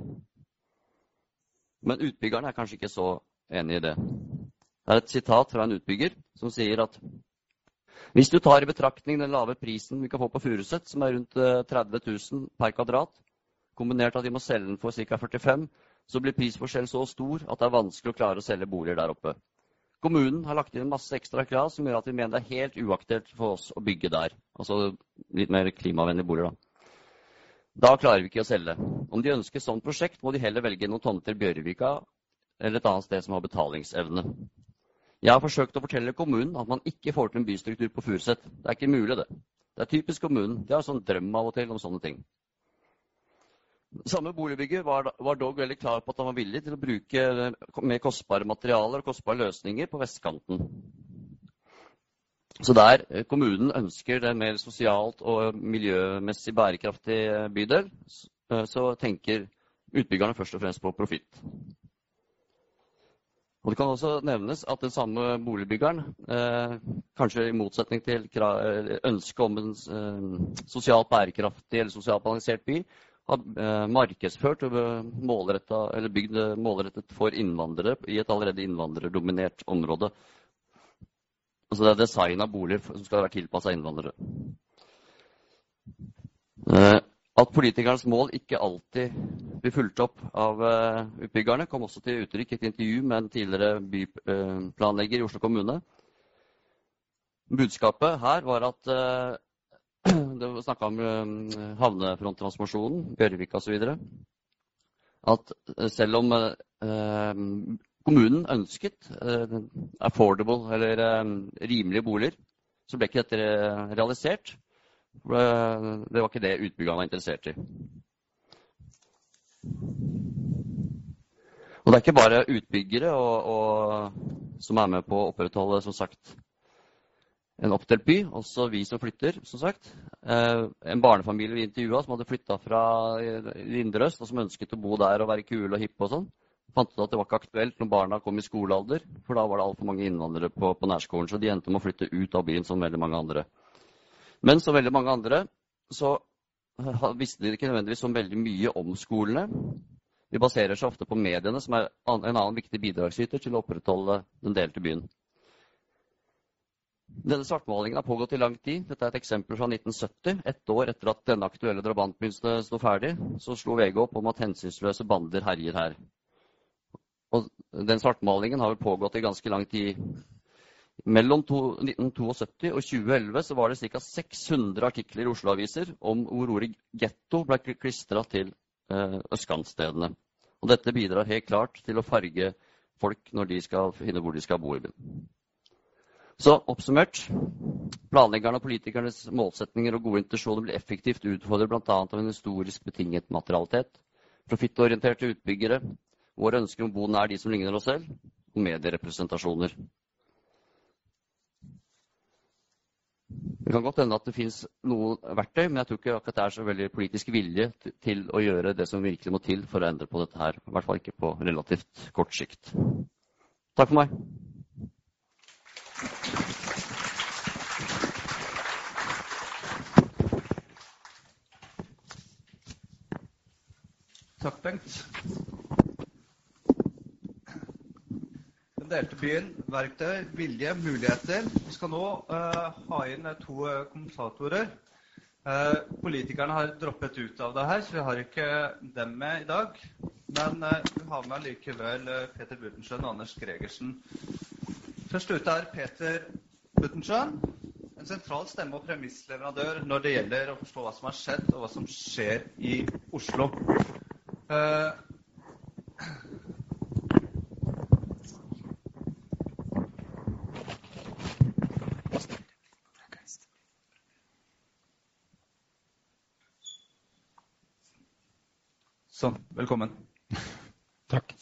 Men utbyggerne er kanskje ikke så enig i det. Det er et sitat fra en utbygger som sier at hvis du tar i betraktning den lave prisen vi kan få på Furuset, som er rundt 30 eh, 000 per kvadrat, kombinert at de må selge den for ca. 45 så blir prisforskjellen så stor at det er vanskelig å klare å selge boliger der oppe. Kommunen har lagt inn masse ekstra krav som gjør at vi mener det er helt uaktuelt for oss å bygge der. Altså litt mer klimavennlige boliger, da. Da klarer vi ikke å selge. Om de ønsker sånt prosjekt, må de heller velge noen tomter i Bjørvika eller et annet sted som har betalingsevne. Jeg har forsøkt å fortelle kommunen at man ikke får til en bystruktur på Furuset. Det er ikke mulig, det. Det er typisk kommunen. De har en sånn drøm av og til om sånne ting. Samme boligbygger var, var, dog veldig klar på at han var villig til å bruke mer kostbare materialer og kostbare løsninger på vestkanten. Så der eh, kommunen ønsker en mer sosialt og miljømessig bærekraftig eh, bydel, så tenker utbyggerne først og fremst på profitt. Og Det kan også nevnes at den samme boligbyggeren, eh, kanskje i motsetning til ønsket om en eh, sosialt bærekraftig eller sosialt balansert by, har eh, markedsført og eller bygd målrettet for innvandrere i et allerede innvandrerdominert område. Altså det er design av boliger som skal være tilpassa innvandrere. Eh, at politikernes mål ikke alltid blir fulgt opp av utbyggerne, kom også til uttrykk i et intervju med en tidligere byplanlegger i Oslo kommune. Budskapet her var at det var snakka om uh, havnefronttransformasjonen, Bjørvik osv. at selv om eh, kommunen ønsket eh, affordable, eller eh, rimelige boliger, så ble ikke dette realisert. Det var ikke det utbyggerne var interessert i. Og det er ikke bare utbyggere og, og, som er med på å opprettholde som sagt, en oppdelt by, også vi som flytter, som sagt. Eh, en barnefamilie vi intervjua som hadde flytta fra Linderøst, og som ønsket å bo der og være kule og hippe og sånn. Fant ut at det var ikke aktuelt når barna kom i skolealder, for da var det altfor mange innvandrere på, på, nærskolen. Så de endte med å flytte ut av byen som veldig mange andre. Men som veldig mange andre så visste de ikke nødvendigvis så veldig mye om skolene. De baserer seg ofte på mediene, som er en annen viktig bidragsyter til å opprettholde den delte byen. Denne svartmalingen har pågått i lang tid. Dette er et eksempel fra 1970. Ett år etter at denne aktuelle drabantbyen sto ferdig, så slo VG opp om at hensynsløse bander herjer her. Og den svartmalingen har vel pågått i ganske lang tid. Mellom 1972 og 2011 så var det ca. 600 artikler i Oslo-aviser om hvor ordet getto ble klistra til eh, østkantstedene. Og dette bidrar helt klart til å farge folk når de skal finne hvor de skal bo i byen. Så oppsummert planleggerne og politikernes målsetninger og gode intensjoner blir effektivt utfordret bl.a. av en historisk betinget materialitet, profittorienterte utbyggere, våre ønsker om å bo nær de som ligner oss selv, og medierepresentasjoner. Det kan godt hende at det finnes noen verktøy, men jeg tror ikke akkurat det er så veldig politisk vilje til å gjøre det som virkelig må til for å endre på dette her. I hvert fall ikke på relativt kort sikt. Takk for meg. Takk, Bengt. Den delte byen, verktøy, vilje, muligheter. Vi skal nå uh, ha inn to uh, kommentatorer. Uh, politikerne har droppet ut av det her, så vi har ikke dem med i dag. Men vi har med likevel Peter Butenschøn og Anders Gregersen. Først ute er Peter Butenschøn. En sentral stemme og premissleverandør når det gjelder å forstå hva som har skjedd, og hva som skjer i Oslo. Uh, Sånn. Velkommen. Takk.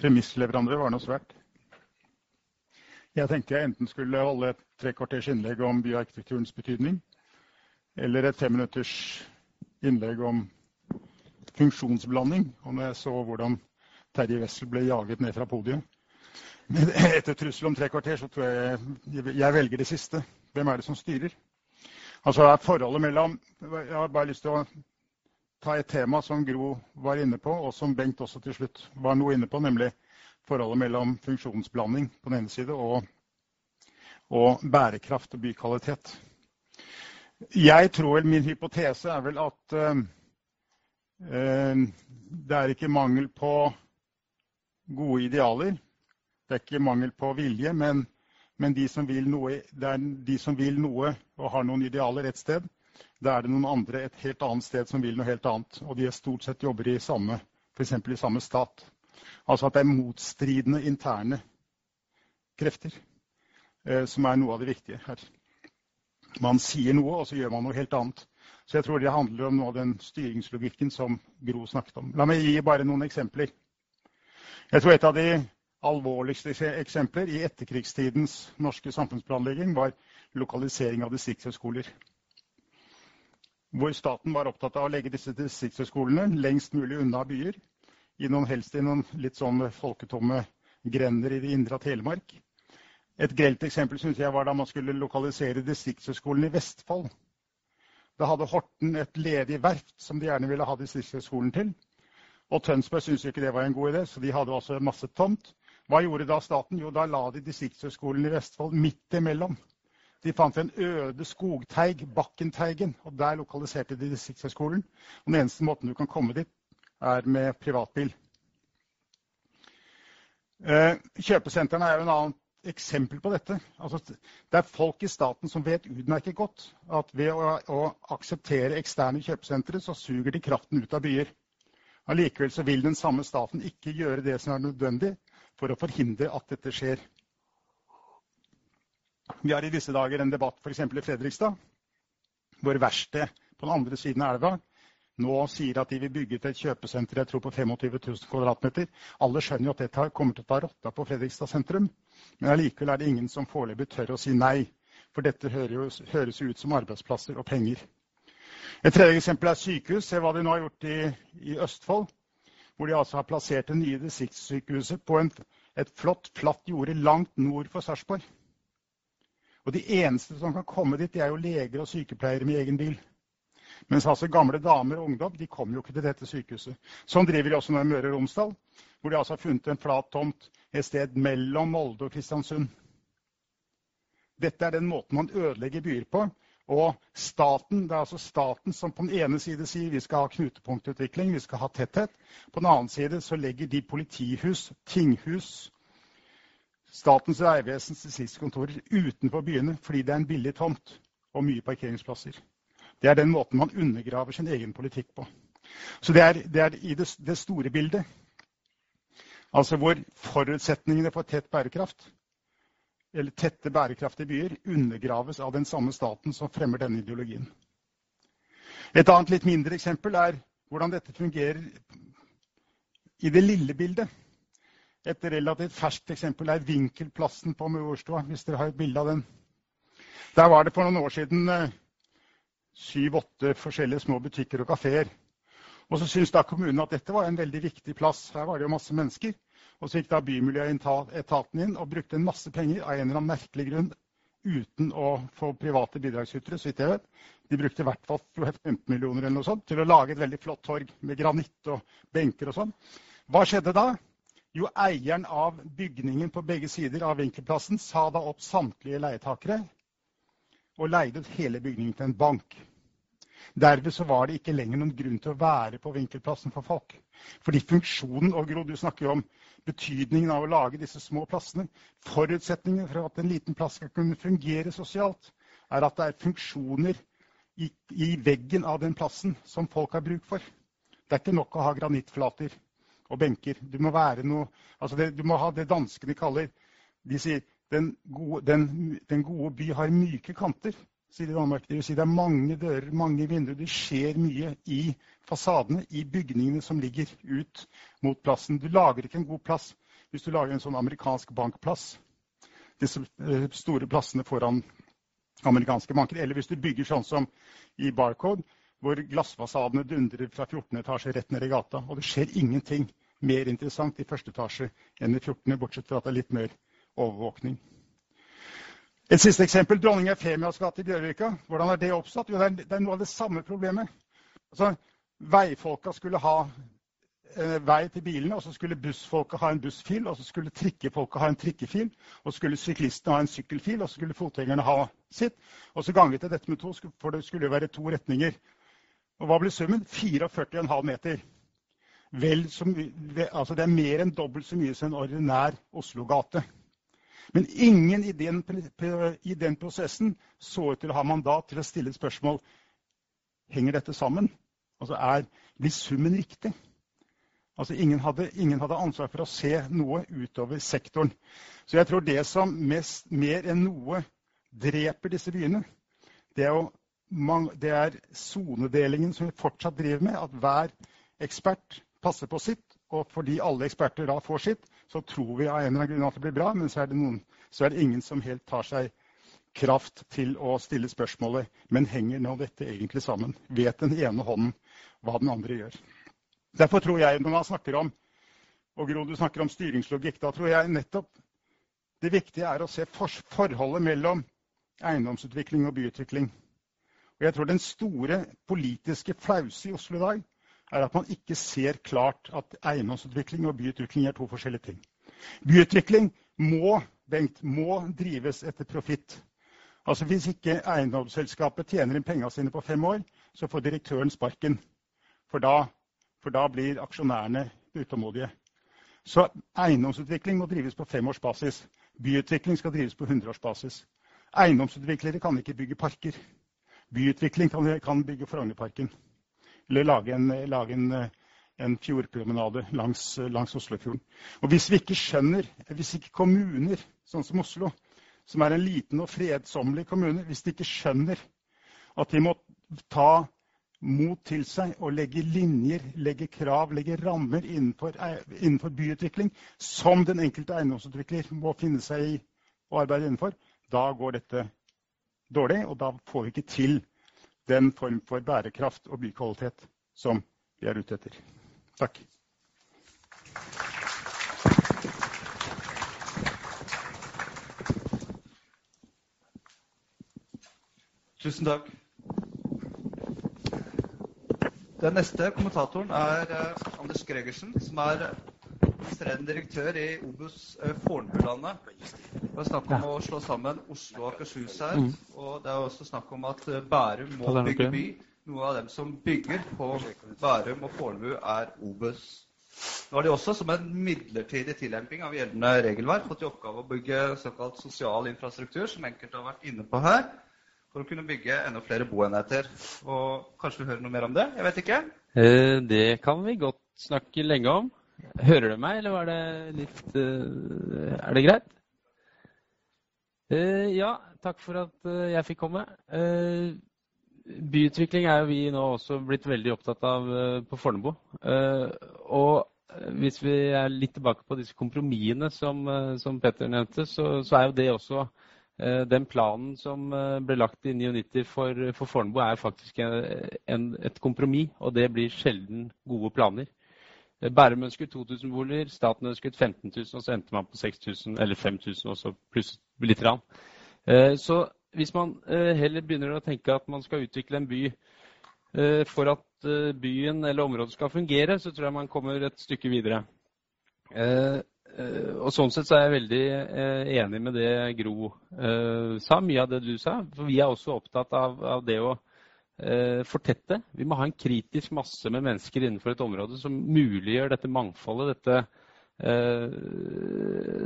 Premissleverandør var noe svært. Jeg tenkte jeg enten skulle holde et trekvarters innlegg om byarkitekturens betydning, eller et femminutters innlegg om funksjonsblanding. Og når jeg så hvordan Terje Wessel ble jaget ned fra podiet Men etter trussel om tre kvarter, så tror jeg jeg velger det siste. Hvem er det som styrer? Altså er forholdet mellom Jeg har bare lyst til å ta et tema som Gro var inne på, og som Bengt også til slutt var noe inne på, nemlig forholdet mellom funksjonsblanding på den ene side og, og bærekraft og bykvalitet. Jeg tror vel, Min hypotese er vel at uh, Eh, det er ikke mangel på gode idealer. Det er ikke mangel på vilje, men, men de, som noe, det er de som vil noe og har noen idealer et sted, da er det noen andre et helt annet sted som vil noe helt annet. Og de er stort sett jobber i samme, f.eks. i samme stat. Altså at det er motstridende interne krefter eh, som er noe av det viktige her. Man sier noe, og så gjør man noe helt annet. Så jeg tror det handler om noe av den styringslogikken som Gro snakket om. La meg gi bare noen eksempler. Jeg tror et av de alvorligste eksempler i etterkrigstidens norske samfunnsplanlegging var lokalisering av distriktshøyskoler. Hvor staten var opptatt av å legge disse distriktshøyskolene lengst mulig unna byer. I noen, helst i noen litt sånn folketomme grender i det indre av Telemark. Et grelt eksempel synes jeg var da man skulle lokalisere distriktshøyskolen i Vestfold. Da hadde Horten et ledig verft som de gjerne ville ha distriktshøgskolen til. Og Tønsberg syntes ikke det var en god idé, så de hadde også masse tomt. Hva gjorde da staten? Jo, da la de distriktshøgskolen i Vestfold midt imellom. De fant en øde skogteig, Bakkenteigen, og der lokaliserte de distriktshøgskolen. Den eneste måten du kan komme dit, er med privatbil. Eh, kjøpesentrene er jo en annen eksempel på dette. Altså, det er folk i staten som vet utmerket godt at ved å, å akseptere eksterne kjøpesentre, så suger de kraften ut av byer. Allikevel vil den samme staten ikke gjøre det som er nødvendig for å forhindre at dette skjer. Vi har i disse dager en debatt f.eks. i Fredrikstad, hvor verkstedet på den andre siden av elva nå sier at de vil bygge til et kjøpesenter jeg tror på 25 000 kvm. Alle skjønner jo at dette kommer til å ta rotta på Fredrikstad sentrum. Men allikevel er det ingen som foreløpig tør å si nei. For dette høres, ut som arbeidsplasser og penger. Et tredje eksempel er sykehus. Se hva de nå har gjort i, i Østfold. Hvor de altså har plassert det nye distriktssykehuset på en, et flott, flatt jorde langt nord for Sarpsborg. Og de eneste som kan komme dit, de er jo leger og sykepleiere med egen bil. Mens altså gamle damer og ungdom de kommer jo ikke til dette sykehuset. Sånn driver de også i Møre og Romsdal, hvor de altså har funnet en flat tomt et sted mellom Molde og Kristiansund. Dette er den måten man ødelegger byer på. Og staten, Det er altså staten som på den ene side sier vi skal ha knutepunktutvikling, vi skal ha tetthet. På den annen side så legger de politihus, tinghus, Statens vegvesens distriktskontorer utenfor byene fordi det er en billig tomt og mye parkeringsplasser. Det er den måten man undergraver sin egen politikk på. Så det er, det er i det, det, store bildet, altså hvor forutsetningene for tett bærekraft, eller tette, bærekraftige byer, undergraves av den samme staten som fremmer denne ideologien. Et annet litt mindre eksempel er hvordan dette fungerer i det lille bildet. Et relativt ferskt eksempel er Vinkelplassen på Maurstua, hvis dere har et bilde av den. Der var det for noen år siden eh, syv-åtte forskjellige små butikker og kafeer. Og så syntes da kommunen at dette var en veldig viktig plass. Her var det jo masse mennesker. Og så gikk da Bymiljøetaten inn og brukte en masse penger av en eller annen merkelig grunn uten å få private bidragsytere, så vidt jeg vet. De brukte i hvert fall 15 millioner eller noe sånt til å lage et veldig flott torg med granitt og benker og sånn. Hva skjedde da? Jo, eieren av bygningen på begge sider av vinkelplassen sa da opp samtlige leietakere og leide ut hele bygningen til en bank. Derved så var det ikke lenger noen grunn til å være på vinkelplassen for folk. Fordi funksjonen og Gro, du snakker jo om betydningen av å lage disse små plassene. Forutsetningen for at en liten plass skal kunne fungere sosialt, er at det er funksjoner i, i veggen av den plassen som folk har bruk for. Det er ikke nok å ha granittflater og benker. Du må, noe, altså det, du må ha det danskene kaller De sier den gode, den, den gode, by har myke kanter, sier de i Danmark. Det vil si det er mange dører, mange vinduer. Det skjer mye i fasadene, i bygningene som ligger ut mot plassen. Du lager ikke en god plass hvis du lager en sånn amerikansk bankplass. Disse eh, store plassene foran amerikanske banker. Eller hvis du bygger sånn som i Barcode, hvor glassfasadene dundrer fra 14 etasje rett ned i gata. Og det skjer ingenting mer interessant i første etasje enn i 14., bortsett fra at det er litt mer overvåkning. Et siste eksempel. Dronning Efemias gate i Bjørvika. Hvordan er det oppstått? Jo, det er, noe av det samme problemet. Altså, Veifolka skulle ha eh, vei til bilene, og så skulle bussfolka ha en bussfil, og så skulle trikkefolka ha en trikkefil, og så skulle syklistene ha en sykkelfil, og så skulle fotgjengerne ha sitt. Og så ganget jeg dette med to, for det skulle jo være to retninger. Og hva ble summen? 44,5 meter. Vel, som, altså det er mer enn dobbelt så mye som en ordinær Oslo-gate. Men ingen i den, i den, prosessen så ut til å ha mandat til å stille et spørsmål henger dette sammen. Altså er, Blir summen riktig? Altså ingen hadde, ingen hadde, ansvar for å se noe utover sektoren. Så jeg tror det som mest, mer enn noe dreper disse byene, det er, jo, det er sonedelingen som vi fortsatt driver med. At hver ekspert passer på sitt, og fordi alle eksperter da får sitt, så tror vi av en eller annen grunn at det blir bra, men så er det, noen, så er det ingen som helt tar seg kraft til å stille spørsmålet men henger nå dette egentlig sammen? Vet den ene hånden hva den andre gjør? Derfor tror jeg, når man snakker om og Gro, du snakker om styringslogikk, da tror jeg nettopp det viktige er å se forholdet mellom eiendomsutvikling og byutvikling. Og jeg tror den store politiske flause i Oslo i dag er at man ikke ser klart at eiendomsutvikling og byutvikling er to forskjellige ting. Byutvikling må, Bengt, må drives etter profitt. Altså Hvis ikke eiendomsselskapet tjener inn pengene sine på fem år, så får direktøren sparken. For da, for da blir aksjonærene utålmodige. Så eiendomsutvikling må drives på femårsbasis. Byutvikling skal drives på hundreårsbasis. Eiendomsutviklere kan ikke bygge parker. Byutvikling kan, kan bygge Frognerparken eller lage en, lage en, en fjordpromenade langs, langs Oslofjorden. Og hvis vi ikke skjønner, hvis ikke kommuner sånn som Oslo, som er en liten og fredsommelig kommune, hvis de ikke skjønner at de må ta mot til seg og legge linjer, legge krav, legge rammer innenfor, innenfor byutvikling, som den enkelte eiendomsutvikler må finne seg i og arbeide innenfor, da går dette dårlig, og da får vi ikke til den form for bærekraft og bykvalitet som vi er ute etter. Takk. Tusen takk. Den neste kommentatoren er uh, Anders Gregersen, som er administrerende direktør i Obus uh, Fornebulandet. Det var snakk om ja. å slå sammen Oslo og Akershus her. Mm. Og det er også snakk om at uh, Bærum må bygge by. Noen av dem som bygger på Bærum og Fornebu, er Obus. Nå har de også, som en midlertidig tillemping av gjeldende regelverk, fått i oppgave å bygge såkalt sosial infrastruktur, som enkelte har vært inne på her for å kunne bygge enda flere boenheter. Og Kanskje du hører noe mer om det? Jeg vet ikke. Eh, det kan vi godt snakke lenge om. Hører du meg, eller var det litt uh, Er det greit? Uh, ja, takk for at uh, jeg fikk komme. byutvikling er jo vi nå også blitt veldig opptatt av på Fornebu. og hvis vi er litt tilbake på disse kompromissene som, som Petter nevnte, så, så, er jo det også den planen som ble lagt i 99 for, for Fornebu, er faktisk en, en, et kompromiss, og det blir sjelden gode planer. Bærum ønsket 2000 boliger, staten ønsket 15 000, og så endte man på 6000 eller 5000, og så pluss litt. Rann. Så hvis man heller begynner å tenke at man skal utvikle en by for at byen eller området skal fungere, så tror jeg man kommer et stykke videre. Eh, og Sånn sett så er jeg veldig eh, enig med det Gro eh, sa, mye av det du sa. For vi er også opptatt av, av det å fortette. Vi må ha en kritisk masse med mennesker innenfor et område som muliggjør dette mangfoldet, dette,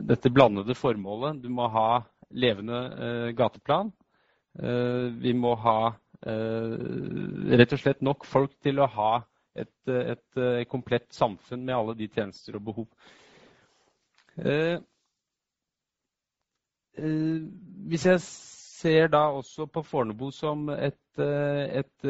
dette blandede formålet. Du må ha levende gateplan. Vi må ha rett og slett nok folk til å ha et, et komplett samfunn med alle de tjenester og behov. Eh, eh, hvis jeg ser da også på Fornebu som et, eh, et,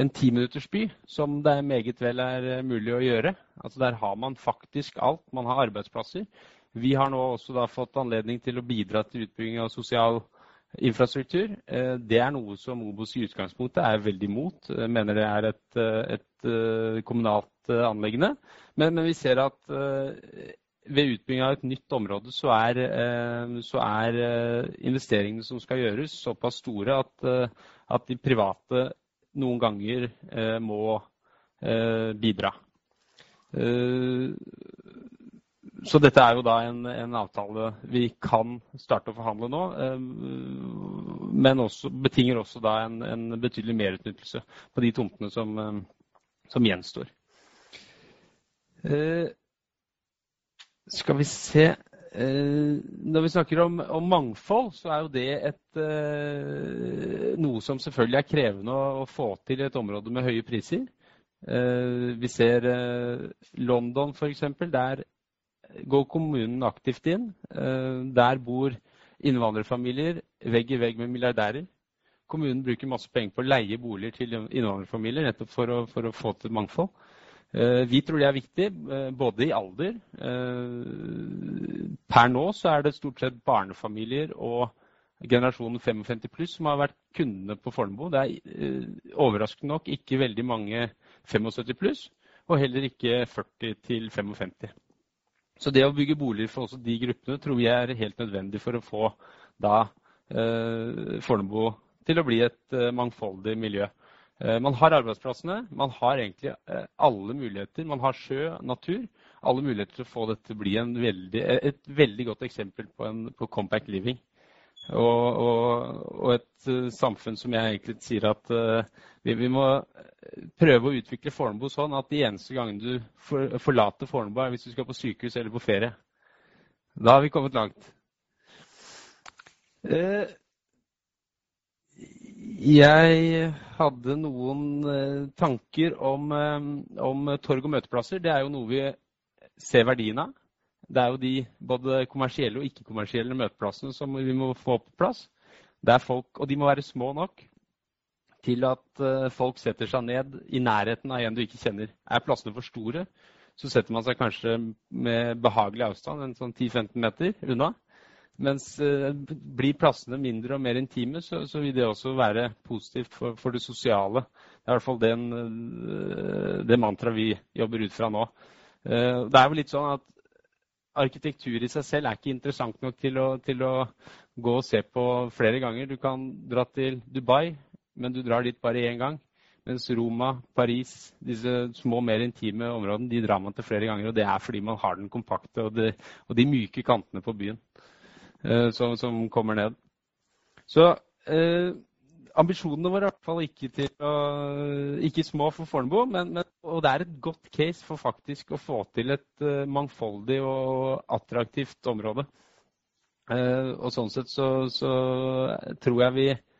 en timinuttersby, som det meget vel er mulig å gjøre. Altså Der har man faktisk alt. Man har arbeidsplasser. Vi har nå også da fått anledning til å bidra til utbygging av sosial infrastruktur. Det er noe som Obos i utgangspunktet er veldig imot. Mener det er et, et kommunalt anleggende. Men, men, vi ser at ved utbygging av et nytt område så er, så er, investeringene som skal gjøres, såpass store at, at de private noen ganger må bidra. Så dette er jo da en, en, avtale vi kan starte å forhandle nå, men også, betinger også da en, en betydelig merutnyttelse på de tomtene som, som gjenstår. Skal vi se Når vi snakker om, om, mangfold, så er jo det et, noe som selvfølgelig er krevende å, få til i et område med høye priser. Vi ser London f.eks. Der går kommunen aktivt inn. Der bor innvandrerfamilier vegg i vegg med milliardærer. Kommunen bruker masse penger på å leie boliger til innvandrerfamilier nettopp for å, for å få til mangfold. Eh, vi tror det er viktig, eh, både i alder eh, Per nå så er det stort sett barnefamilier og generasjonen 55 pluss som har vært kundene på Fornebu. Det er overraskende nok ikke veldig mange 75 pluss, og heller ikke 40 til 55. Så det å bygge boliger for også de gruppene tror jeg er helt nødvendig for å få da Fornebu til å bli et mangfoldig miljø. Eh, man har arbeidsplassene, man har egentlig eh, alle muligheter. Man har sjø, natur. Alle muligheter til å få dette til å bli veldig, et veldig godt eksempel på, en, på compact living. Og, og, og, et samfunn som jeg egentlig sier at vi, vi, må prøve å utvikle Fornebu sånn at de eneste gangene du for, forlater Fornebu, er hvis du skal på sykehus eller på ferie. Da har vi kommet langt. Uh, Jeg hadde noen eh, tanker om, eh, om torg og møteplasser. Det er jo noe vi ser verdien av. Det er jo de både kommersielle og ikke-kommersielle møteplassene som vi må få på plass. Folk, og de må være små nok til at folk setter seg ned i nærheten av en du ikke kjenner. Er plassene for store, så setter man seg kanskje med behagelig avstand, en sånn 10-15 meter unna. Mens eh, blir plassene mindre og mer intime, så, så vil det også være positivt for, for, det sosiale. Det er i hvert fall den, eh, det mantraet vi jobber ut fra nå. Eh, det er vel litt sånn at arkitektur i seg selv er ikke interessant nok til å, til å gå og se på flere ganger. Du kan dra til Dubai, men du drar dit bare én gang. Mens Roma, Paris, disse små, mer intime områdene, de drar man til flere ganger. Og det er fordi man har den kompakte og, de, og de myke kantene på byen som, som, kommer ned. Så eh, ambisjonene våre er i hvert fall ikke, til å, ikke små for Fornebu, og det er et godt case for faktisk å få til et uh, mangfoldig og attraktivt område. Og sånn sett så, så tror jeg vi Eh,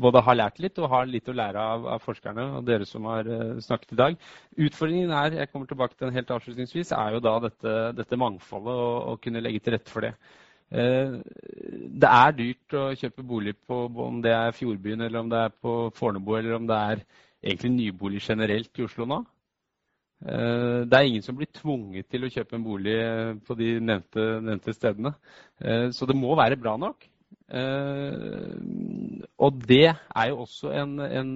både har lært litt og har litt å lære av, av forskerne og dere som har uh, snakket i dag. Utfordringen er jeg kommer tilbake til den helt avslutningsvis, er jo da dette, dette mangfoldet og og, kunne legge til rette for det. Uh, det er dyrt å kjøpe bolig på om det er Fjordbyen, eller om det er på Fornebu, eller om det er egentlig nybolig generelt i Oslo nå. Det er ingen som blir tvunget til å kjøpe en bolig på de nevnte, nevnte stedene. Så det må være bra nok. Eh, og det er jo også en, en,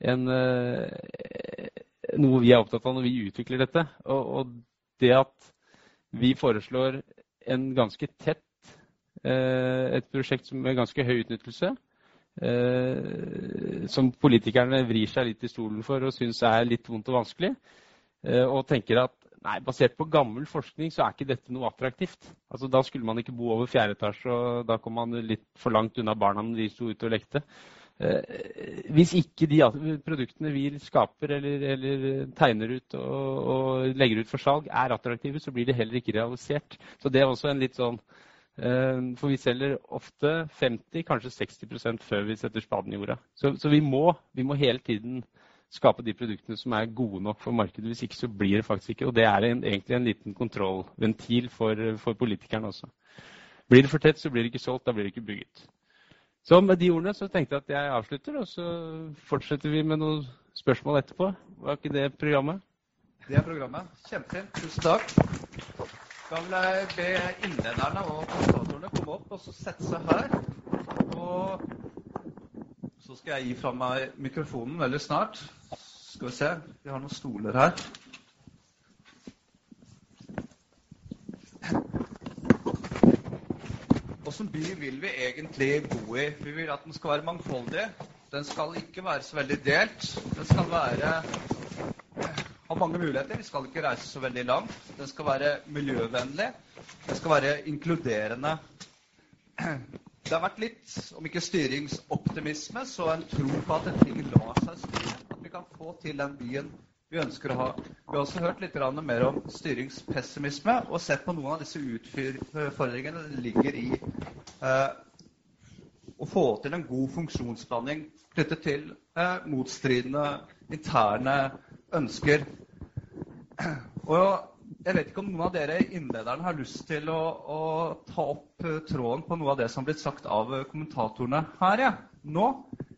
en, eh, noe vi er opptatt av når vi utvikler dette. Og, og det at vi foreslår en ganske tett eh, et prosjekt med ganske høy utnyttelse, som politikerne vrir seg litt i stolen for og syns er litt vondt og vanskelig, og tenker at Nei, basert på gammel forskning så er ikke dette noe attraktivt. Altså, Da skulle man ikke bo over fjerde etasje, og da kom man litt for langt unna barna når de sto ute og lekte. Eh, hvis ikke de produktene vi skaper eller, eller tegner ut og, og, legger ut for salg, er attraktive, så blir det heller ikke realisert. Så det er også en litt sånn eh, For vi selger ofte 50, kanskje 60% før vi setter spaden i jorda. Så, så vi, må, vi må hele tiden skape de produktene som er gode nok for markedet. Hvis ikke så blir det faktisk ikke. Og det er en, egentlig en liten kontrollventil for, for politikerne også. Blir det for tett, så blir det ikke solgt. Da blir det ikke bygget. Så med de ordene så tenkte jeg at jeg avslutter, og så fortsetter vi med noen spørsmål etterpå. Var ikke det programmet? Det er programmet. Kjempefint. Tusen takk. Da vil jeg be innlederne og kommentatorene komme opp og sette seg her. Og så skal jeg gi fra meg mikrofonen veldig snart. Skal vi se Vi har noen stoler her. Åssen by vil vi egentlig bo i? Vi vil at den skal være mangfoldig. Den skal ikke være så veldig delt. Den skal være ha mange muligheter. Vi skal ikke reise så veldig langt. Den skal være miljøvennlig. Den skal være inkluderende. Det har vært litt, om ikke styringsoptimisme, så en tro på at ting lar seg styre. At vi kan få til den byen vi ønsker å ha. Vi har også hørt litt mer om styringspessimisme og sett på noen av disse utfordringene det ligger i eh, å få til en god funksjonsblanding knyttet til eh, motstridende interne ønsker. Og jeg vet ikke om noen av dere innlederne har lyst til å, å ta opp uh, tråden på noe av det som har blitt sagt av uh, kommentatorene her ja, nå,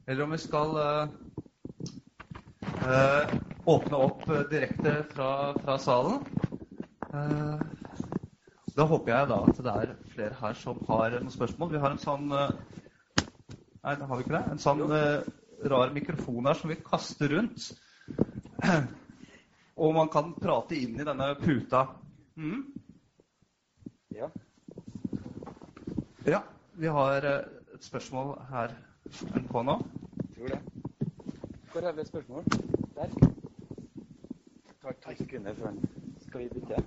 eller om vi skal uh, åpne opp direkte fra, fra salen. da håper jeg da at det er flere her som har noen spørsmål. Vi har en sånn Nei, det har vi ikke det. En sånn rar mikrofon her som vi kaster rundt. Og man kan prate inn i denne puta. Mm. Ja. ja. Vi har eh, et spørsmål her på nå. Tror det. Hvor er det et spørsmål? Der. Det tar to sekunder før Skal vi bytte?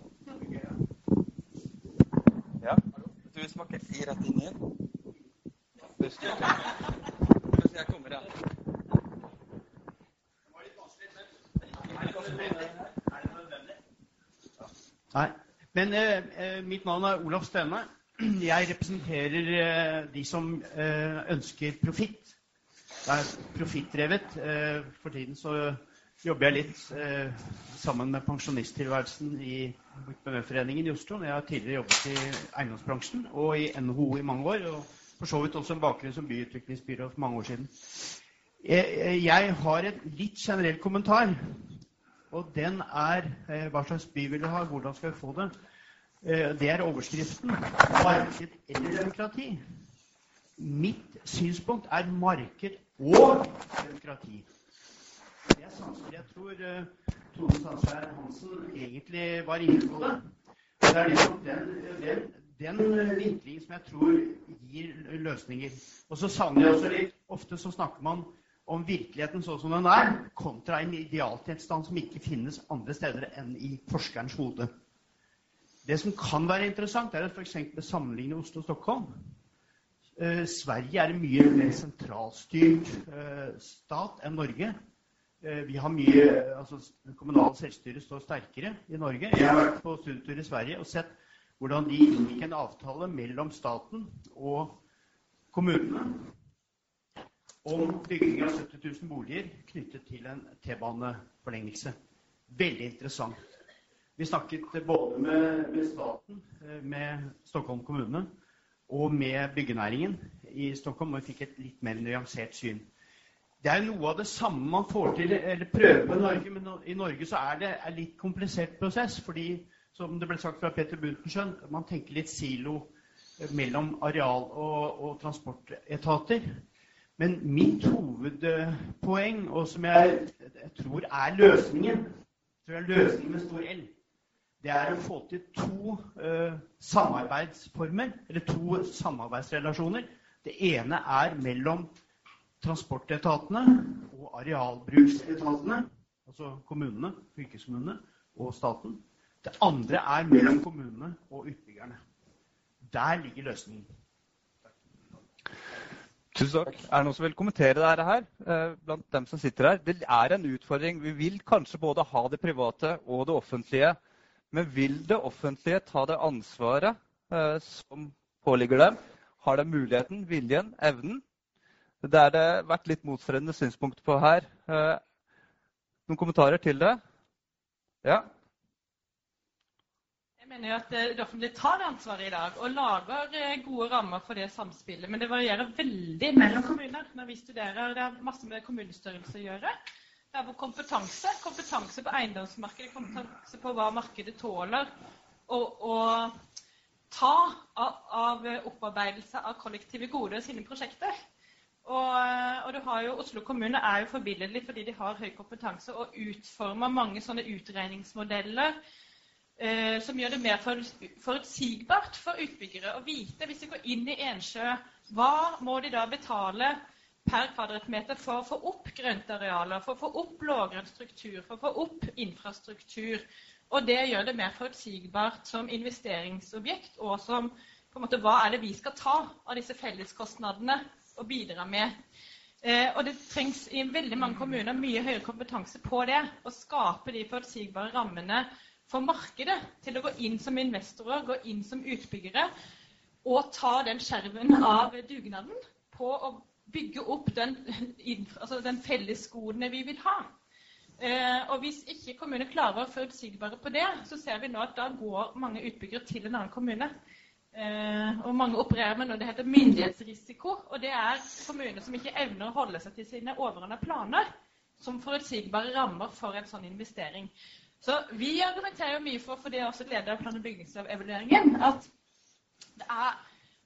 Ja? Du smaker i rett inn igjen. Jeg kommer, ja. Nei. Men eh, eh, mitt navn er Olaf Stene. jeg representerer eh, de som eh, ønsker profitt. Det er profittdrevet. Eh, for tiden så jobber jeg litt sammen med pensjonisttilværelsen i Bømøforeningen i Oslo. Jeg har tidligere jobbet i eiendomsbransjen og i NHO i mange år. Og for så vidt også en bakgrunn som byutviklingsbyrå for mange år siden. Jeg har en litt generell kommentar. Og den er hva slags by vil du ha, hvordan skal vi få det? Eh, det er overskriften. Marked eller demokrati. Mitt synspunkt er marked og demokrati. Det er sannsynlig. Jeg tror eh, Tone Sandskjær Hansen egentlig var inne på det. Det er liksom den, den, den vinklingen som jeg tror gir løsninger. Og så savner jeg også litt Ofte så snakker man om virkeligheten sånn som den er, kontra en idealtilstand som ikke finnes andre steder enn i forskerens hode. Det som kan være interessant, er at f.eks. sammenligne Oslo og Stockholm. Eh, Sverige er en mye mer sentralstyrt eh, stat enn Norge. Eh, vi har mye, altså Kommunalt selvstyre står sterkere i Norge. Jeg har vært på studietur i Sverige og sett hvordan de inngikk en avtale mellom staten og kommunene om bygging av 70 000 boliger knyttet til en T-baneforlengelse. Veldig interessant. Vi snakket både med, med, staten, eh, med Stockholm kommune og med byggenæringen i Stockholm, og vi fikk et litt mer nyansert syn. Det er noe av det samme man får til, eller prøver på Norge, men i Norge så er det en litt komplisert prosess. fordi, som det ble sagt fra Peter Buntenschøn, man tenker litt silo mellom areal- og, og transportetater. Men mitt hovedpoeng, og som jeg, jeg tror er løsningen, tror jeg er løsningen med stor L, det er å få til to uh, samarbeidsformer, eller to samarbeidsrelasjoner. Det ene er mellom transportetatene og arealbruksetatene, altså kommunene, fylkeskommunene og staten. Det andre er mellom kommunene og utbyggerne. Der ligger løsningen. Tusen takk. Er det noen som vil kommentere dette her? Eh, blant dem som sitter her? Det er en utfordring. Vi vil kanskje både ha det private og det offentlige men vil det offentlige ta det ansvaret eh, som påligger dem? Har de muligheten, viljen, evnen? Det er det vært litt motstridende synspunkter på her. Eh, noen kommentarer til det? Ja? Mener jo at det offentlige tar det ansvaret i dag og lager eh, gode rammer for det samspillet. Men det varierer veldig mellom kommuner. Når vi studerer, Det har masse med kommunestørrelse å gjøre. Det er på kompetanse. Kompetanse på eiendomsmarkedet, kompetanse på hva markedet tåler å ta av, av, opparbeidelse av kollektive goder i sine prosjekter. Og, og, du har jo, Oslo kommune er jo forbilledlig fordi de har høy kompetanse og utformer mange sånne utregningsmodeller eh, som gjør det mer forutsigbart for utbyggere å vite hvis de går inn i Ensjø, hva må de da betale per kvadratmeter for å få opp grøntarealer, for å få opp blågrønn struktur, for å få opp infrastruktur. Og det gjør det mer forutsigbart som investeringsobjekt og som på en måte, hva er det vi skal ta av disse felleskostnadene og bidra med. Eh, og det trengs i veldig mange kommuner mye høyere kompetanse på det. Å skape de forutsigbare rammene for markedet til å gå inn som investorer, gå inn som utbyggere og ta den skjerven av dugnaden på å bygge opp den, altså den fellesgodene vi vil ha. Eh, og Hvis ikke kommuner klarer å være forutsigbare på det, så ser vi nå at da går mange utbyggere til en annen kommune. Eh, og mange opererer med noe det heter myndighetsrisiko. Og det er kommuner som ikke evner å holde seg til sine overordnede planer som forutsigbare rammer for en sånn investering. Så vi argumenterer jo mye for, for det er også leder av plan- og bygningslovevalueringen, at det er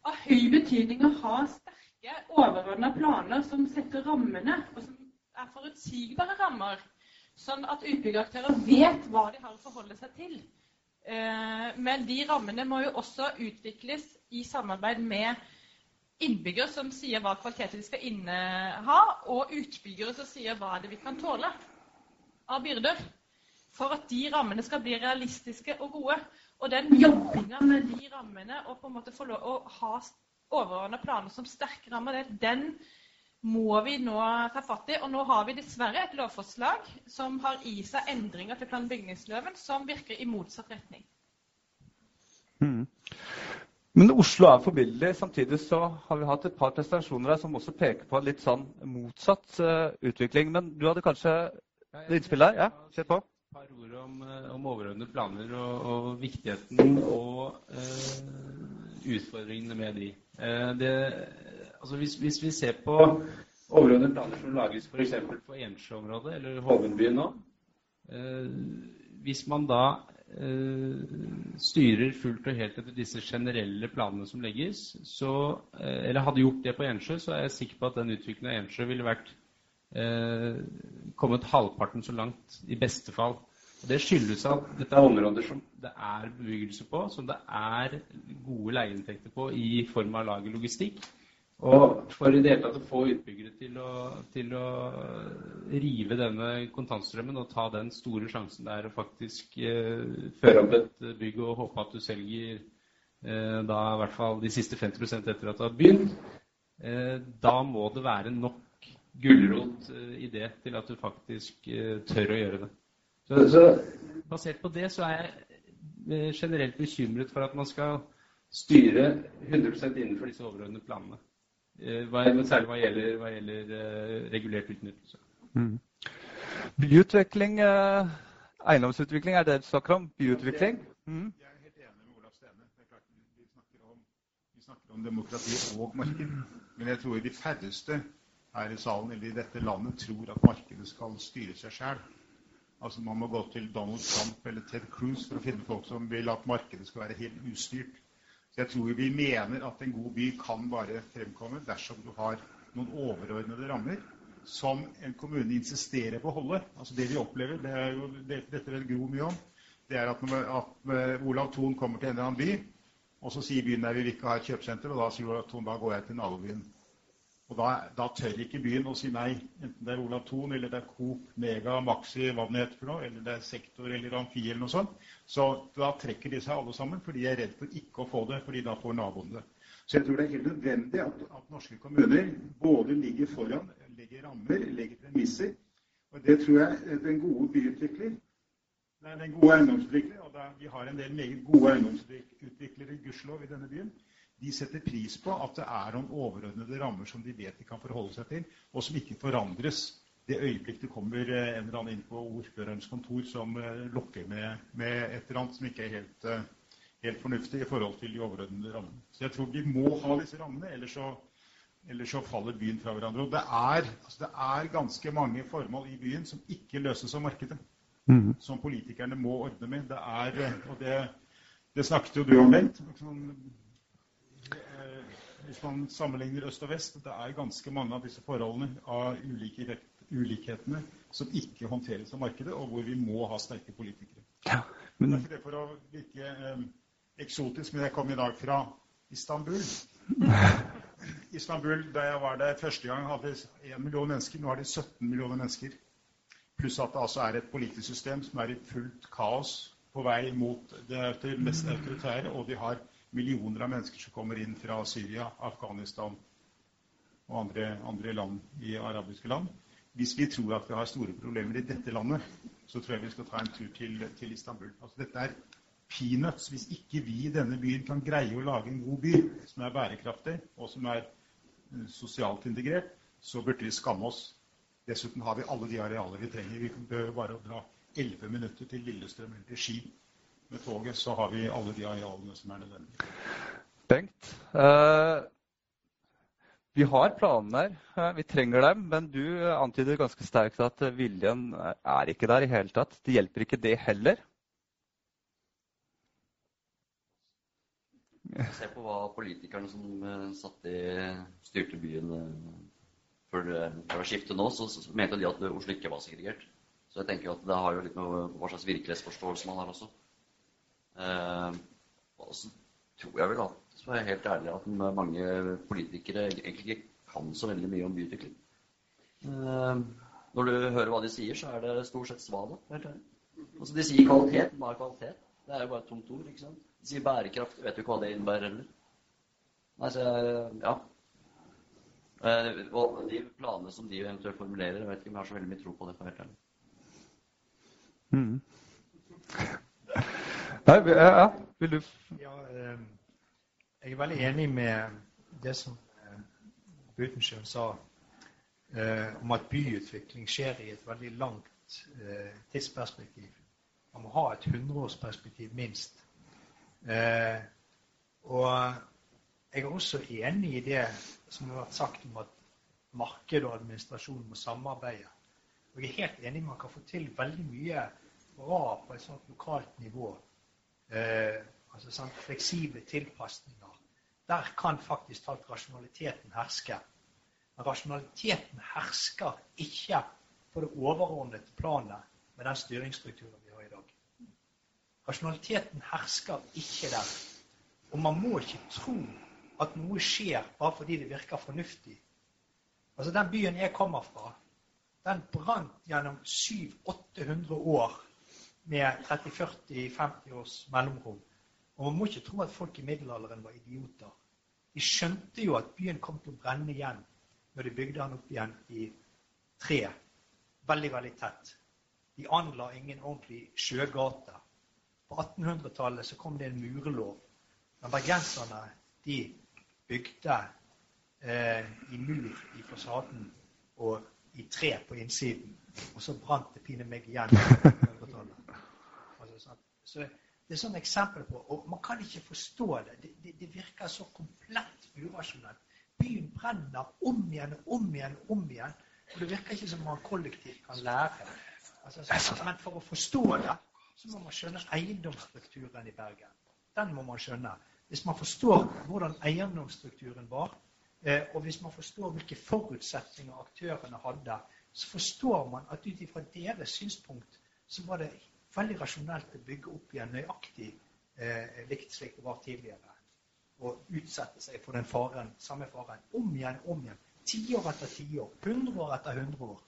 av høy betydning å ha sterke overordna planer som setter rammene, og som er forutsigbare rammer, sånn at utbyggeraktører vet hva de har å forholde seg til. Eh, men de rammene må jo også utvikles i samarbeid med innbyggere som sier hva kvaliteter de skal inneha, og utbyggere som sier hva det vi kan tåle av byrder. For at de rammene skal bli realistiske og gode. Og den jobbinga med de rammene og på en måte få lov å ha overordna planer som sterke rammer, den må vi nå ta fatt i. Og nå har vi dessverre et lovforslag som har i seg endringer til plan- og bygningsloven som virker i motsatt retning. Mm. Men Oslo er forbilledlig. Samtidig så har vi hatt et par prestasjoner her som også peker på en litt sånn motsatt uh, utvikling. Men du hadde kanskje et innspill der? Ja, se på. Par ord om, eh, om overordnede planer og, og viktigheten og eh, utfordringene med de. Eh, det, altså hvis, hvis, vi ser på overordnede planer som lages f.eks. på Ensjø-området eller Hovenbyen nå Hvis man da Eh, styrer fullt og helt etter disse generelle planene som legges, så, eh, eller hadde gjort det på Ensjø, så er jeg sikker på at den utviklingen av Ensjø ville vært eh, kommet halvparten så langt, i beste fall. Det skyldes at dette er områder som det er bebyggelse på, som det er gode leieinntekter på i form av lagerlogistikk. Og for i det hele tatt å få utbyggere til å, til å, rive denne kontantstrømmen og ta den store sjansen det er å faktisk eh, føre opp et bygg og håpe at du selger eh, da i hvert fall de siste 50 etter at du har begynt, eh, da må det være nok gulrot eh, i det til at du faktisk eh, tør å gjøre det. Så, så basert på det så er jeg eh, generelt bekymret for at man skal styre 100 innenfor disse overordnede planene. Eh, særlig hva gjelder, hva gjelder uh, regulert utnyttelse. Mm. Byutvikling, eiendomsutvikling, er det du snakker om? Byutvikling? Mm. Jeg er helt enig med Olav Stene. Det er klart vi snakker, om, vi snakker om demokrati og marked. Men jeg tror de færreste her i salen eller i dette landet tror at markedet skal styre seg sjøl. Altså Man må gå til Donald Trump eller Ted Cruz for å finne folk som vil at markedet skal være helt ustyrt. Så Jeg tror vi mener at en god by kan bare fremkomme dersom du har noen overordnede rammer som en kommune insisterer på å holde. Altså Det vi opplever, det er jo, det, dette vet Gro mye om, det er at, når, at eh, Olav Thon kommer til en eller annen by, og så sier byen der vi vil ikke ha et kjøpesenter, og da sier Olav Thon da går jeg til nabobyen. Og da, da, tør ikke byen å si nei, enten det er Olav Thon, eller det er Coop, Mega, Maxi, hva det heter for noe, eller det er Sektor eller Amfi eller noe sånt. Så da trekker de seg alle sammen, fordi de er redd for ikke å få det, fordi da får naboene det. Så jeg tror det er helt nødvendig at, at norske kommuner både ligger foran, legger rammer, legger premisser. Og det tror jeg den gode byutvikler er den gode eiendomsutvikler, og da, vi har en del meget gode eiendomsutviklere, gudskjelov, i denne byen de setter pris på at det er noen overordnede rammer som de vet de kan forholde seg til, og som ikke forandres det øyeblikk det kommer eh, en eller annen inn på ordførerens kontor som eh, lokker med, med, et eller annet som ikke er helt, eh, helt, fornuftig i forhold til de overordnede rammene. Så jeg tror vi må ha disse rammene, ellers så, ellers så faller byen fra hverandre. Og det er, altså det er, ganske mange formål i byen som ikke løses av markedet. Mm. Som politikerne må ordne med. Det er, og det, det snakket jo du om, Bent. Sånn hvis man sammenligner øst og vest, det er ganske mange av disse forholdene av ulike, ulikhetene som ikke håndteres av markedet, og hvor vi må ha sterke politikere. Ja, men... Det er ikke det for å virke eh, eksotisk, men jeg kom i dag fra Istanbul. Istanbul, Da jeg var der første gang, hadde 1 million mennesker. Nå har de 17 millioner mennesker. Pluss at det altså er et politisk system som er i fullt kaos på vei mot det mest autoritære, og de har millioner av mennesker som kommer inn fra Syria, Afghanistan og andre, andre land i arabiske land. Hvis vi tror at vi har store problemer i dette landet, så tror jeg vi skal ta en tur til, til Istanbul. Altså, dette er peanuts. Hvis ikke vi i denne byen kan greie å lage en god by som er bærekraftig, og som er uh, sosialt integrert, så burde vi skamme oss. Dessuten har vi alle de arealer vi trenger. Vi behøver bare å dra 11 minutter til Lillestrøm eller til Ski med toget, så har vi alle de arealene som er nødvendige. Bengt, eh, vi har planene her. vi trenger dem, men du antyder ganske sterkt at viljen er ikke der i hele tatt. Det hjelper ikke det heller. Se på hva politikerne som satt i, styrte byen før, før skiftet nå, så, så mente de at Oslo ikke var segregert. Så jeg tenker at det har jo litt med hva slags virkelighetsforståelse man har også. Eh, og så tror jeg vel at, så er jeg helt ærlig, at mange politikere egentlig ikke kan så veldig mye om byutvikling. Eh, når du hører hva de sier, så er det stort sett svada. Altså, de sier kvalitet. Hva er kvalitet? Det er jo bare et tomt ord. ikke sant? De sier bærekraft. Vet du ikke hva det innebærer heller. Nei, så ja. Eh, og de planene som de eventuelt formulerer, jeg vet ikke om jeg har så veldig mye tro på det. for helt ærlig. Mm. Nei, ja, vil du ja, eh, jeg er veldig enig med det som eh, Butenschøn sa eh, om at byutvikling skjer i et veldig langt eh, tidsperspektiv. Man må ha et hundreårsperspektiv minst. Eh, og jeg er også enig i det som har vært sagt om at marked og administrasjon må samarbeide. Og jeg er helt enig man kan få til veldig mye bra på et sånt lokalt nivå. Eh, altså sånn fleksible tilpasninger. Der kan faktisk talt rasjonaliteten herske. Men rasjonaliteten hersker ikke på det overordnede planet med den styringsstrukturen vi har i dag. Rasjonaliteten hersker ikke der. Og man må ikke tro at noe skjer bare fordi det virker fornuftig. Altså Den byen jeg kommer fra, den brant gjennom 700-800 år med 30-40-50 års mellomrom. Og man må ikke tro at folk i middelalderen var idioter. De skjønte jo at byen kom til å brenne igjen når de bygde den opp igjen i tre. Veldig, veldig tett. De anla ingen ordentlig sjøgate. På 1800-tallet så kom det en murelov. Men bergenserne de bygde eh, i mur i fasaden og i tre på innsiden. Og så brant det pine meg igjen. Altså, så det er sånn eksempel på Og man kan ikke forstå det. Det, det, det virker så komplett urasjonelt. Byen brenner om igjen og om igjen og om igjen. Og det virker ikke som man kollektivt kan lære. Altså, så, men for å forstå det, så må man skjønne eiendomsstrukturen i Bergen. Den må man skjønne. Hvis man forstår hvordan eiendomsstrukturen var, eh, og hvis man forstår hvilke forutsetninger aktørene hadde, så forstår man at ut ifra deres synspunkt så var det veldig rasjonelt å bygge opp igjen nøyaktig eh, likt slik det var tidligere. Og utsette seg for den faren, samme faren om igjen om igjen. Tiår etter tiår. Hundre år etter hundre år.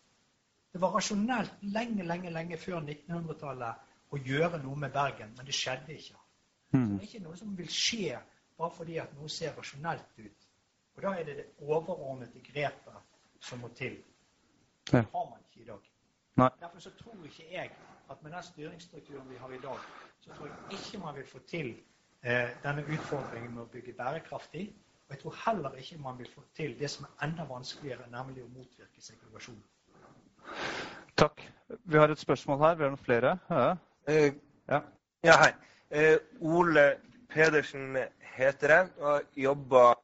Det var rasjonelt lenge, lenge, lenge før 1900-tallet å gjøre noe med Bergen, men det skjedde ikke. Så Det er ikke noe som vil skje bare fordi at noe ser rasjonelt ut. Og da er det det overordnede grepet som må til. Det har man ikke i dag. Derfor så tror ikke jeg at med den styringsstrukturen vi har i dag, så tror jeg ikke man vil få til eh, denne utfordringen med å bygge bærekraftig. Og jeg tror heller ikke man vil få til det som er enda vanskeligere, nemlig å motvirke segregasjon. Takk. Vi har et spørsmål her. Vi har noen flere. Ja, uh, ja. ja hei. Uh, Ole Pedersen heter jeg og jobber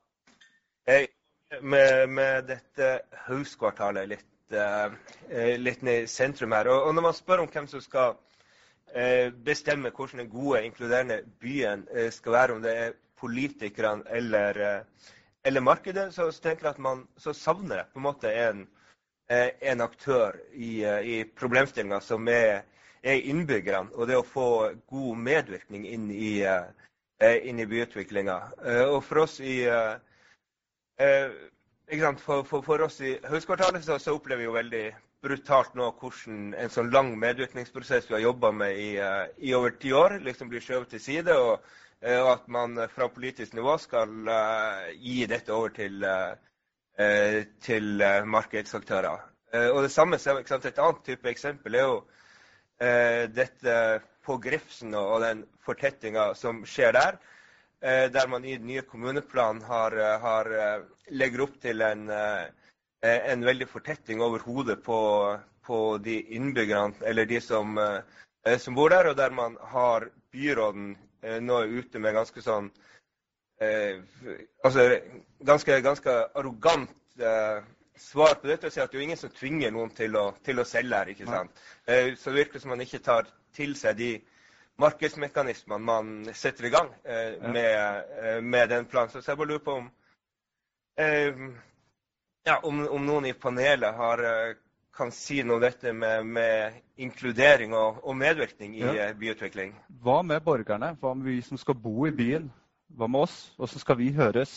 med, med, dette Hauskvartalet litt, litt ned i sentrum her. Og, når man spør om hvem som skal bestemme hvordan den gode, inkluderende byen skal være, om det er politikerne eller, eller markedet, så, tenker jeg at man savner på en måte en Eh, en aktør i, eh, i problemstillinga som er, er, innbyggerne, og det å få god medvirkning inn i, eh, inn i byutviklinga. Og for oss i for, for, for, oss i Høgskvartalet så, så, opplever vi jo veldig brutalt nå hvordan en sånn lang medvirkningsprosess vi har jobba med i, i, over ti år, liksom blir skjøvet til side. Og, og, at man fra politisk nivå skal uh, gi dette over til, uh, Eh, til eh, markedsaktører. Eh, og det samme, Et annet type eksempel er jo dette på Grefsen og den fortettinga som skjer der. Der man i den nye kommuneplanen har, har, legger opp til en, en veldig fortetting over hodet på, på, de innbyggerne, eller de som, som, bor der, og der man har byråden nå ute med ganske sånn eh, altså, ganske, ganske arrogant eh, svar på dette. og si at det er ingen som tvinger noen til å, til å selge her. ikke sant? Eh, så det virker som man ikke tar til seg de markedsmekanismene man setter i gang eh, med, eh, med, den planen. Så jeg bare lurer på om, eh, ja, om, om, noen i panelet har kan si noe om dette med, med inkludering og, og medvirkning i ja. byutvikling. Hva med borgerne? Hva med vi som skal bo i byen? Hva med oss? Hvordan skal vi høres?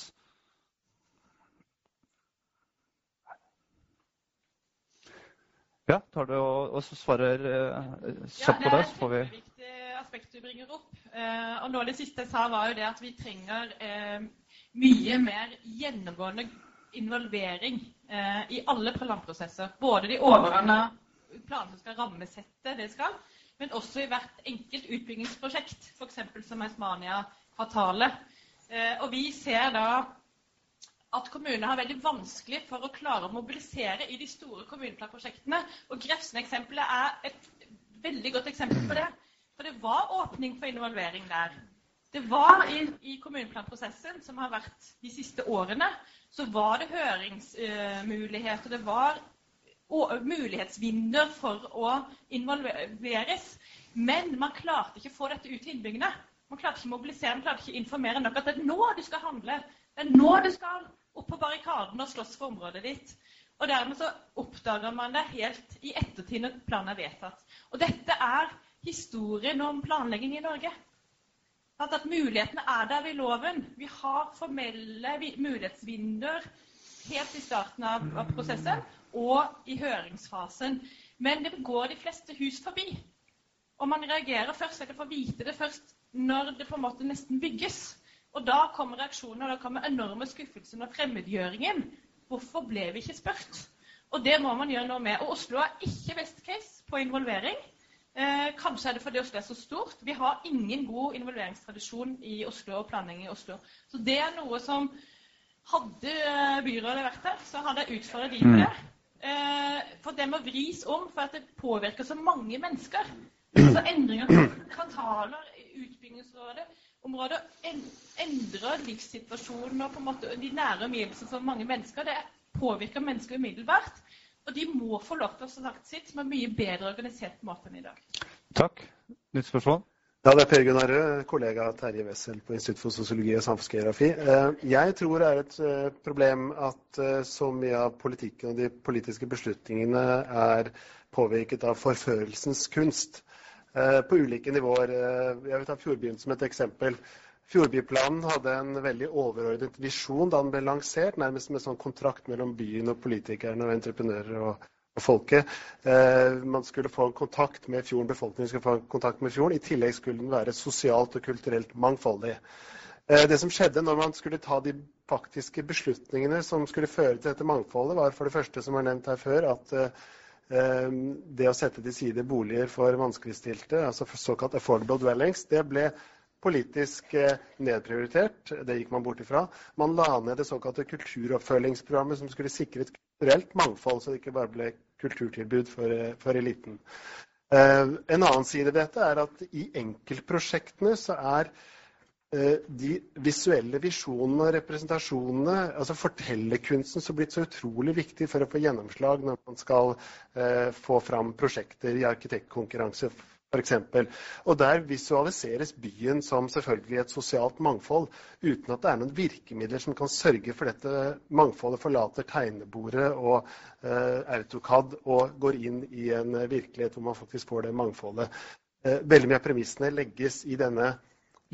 Ja, tar du og, og svarer eh, kjapt på det, så får vi aspekt du bringer opp. Eh, og noe av det siste jeg sa, var jo det at vi trenger eh, mye mer gjennomgående involvering eh, i alle planprosesser. Både de overordna planene som skal rammesette det skal, men også i hvert enkelt utbyggingsprosjekt, f.eks. som Esmania kvartalet. Eh, og vi ser da at kommunene har veldig vanskelig for å klare å mobilisere i de store kommuneplanprosjektene. Og Grefsen-eksempelet er et veldig godt eksempel på det. For det var åpning for involvering der. Det var i, i kommuneplanprosessen som har vært de siste årene, så var det høringsmuligheter. Det var mulighetsvinner for å involveres. Men man klarte ikke å få dette ut til innbyggerne. Man klarte ikke å mobilisere, man klarte ikke å informere nok at det er nå du skal handle. Det er nå du skal opp på barrikadene og slåss for området ditt. Og dermed så oppdager man det helt i ettertid når planen er vedtatt. Og dette er historien om planlegging i Norge. At, at mulighetene er der ved loven. Vi har formelle mulighetsvinduer helt i starten av, av prosessen og i høringsfasen. Men det går de fleste hus forbi. Og man reagerer først, eller får vite det først når det på en måte nesten bygges. Og da kommer reaksjonen, og da kommer enorme skuffelsen og fremmedgjøringen. Hvorfor ble vi ikke spurt? Og det må man gjøre noe med. Og Oslo er ikke best case på involvering. Eh, kanskje er det fordi Oslo er så stort. Vi har ingen god involveringstradisjon i Oslo og planlegging i Oslo. Så det er noe som Hadde byrådet vært her, så hadde jeg utfordret de på det. Eh, for det må vris om, for at det påvirker så mange mennesker. Så endringer i kvartaler, utbyggingsrådet områder endrer livssituasjonen og på en måte de nære omgivelsene for mange mennesker. Det påvirker mennesker umiddelbart. Og de må få lov til å sagt sitt som er mye bedre organisert måte enn i dag. Takk. Nytt spørsmål? Ja, det er Per Gunnar Røe, kollega Terje Wessel på Institutt for sosiologi og samfunnsgeografi. Eh, jeg tror det er et eh, problem at eh, så mye av politikken og de politiske beslutningene er påvirket av forførelsens kunst. Eh, på ulike nivåer. Jeg vil ta Fjordbyen som et eksempel. Fjordbyplanen hadde en veldig overordnet visjon da den ble lansert, nærmest med sånn kontrakt mellom byen og politikerne og entreprenører og, og folket. Eh, man skulle få kontakt med fjorden, befolkningen skulle få kontakt med fjorden. I tillegg skulle den være sosialt og kulturelt mangfoldig. Eh, det som skjedde når man skulle ta de faktiske beslutningene som skulle føre til dette mangfoldet, var for det første, som er nevnt her før, at eh, det å sette til side boliger for vanskeligstilte, altså for såkalt affordable dwellings, det ble politisk eh, nedprioritert. Det gikk man bort ifra. Man la ned det såkalte kulturoppfølgingsprogrammet som skulle sikre et kulturelt mangfold, så det ikke bare ble kulturtilbud for, eh, for eliten. Ehm, en annen side ved dette er at i enkeltprosjektene så er Eh, de visuelle visjonene og representasjonene, altså fortellerkunsten, som blitt så utrolig viktig for å få gjennomslag når man skal eh, få fram prosjekter i arkitektkonkurranse f.eks. Og der visualiseres byen som selvfølgelig et sosialt mangfold, uten at det er noen virkemidler som kan sørge for dette mangfoldet forlater tegnebordet og eh, AutoCAD og går inn i en virkelighet hvor man faktisk får det mangfoldet. Eh, veldig mye av premissene legges i denne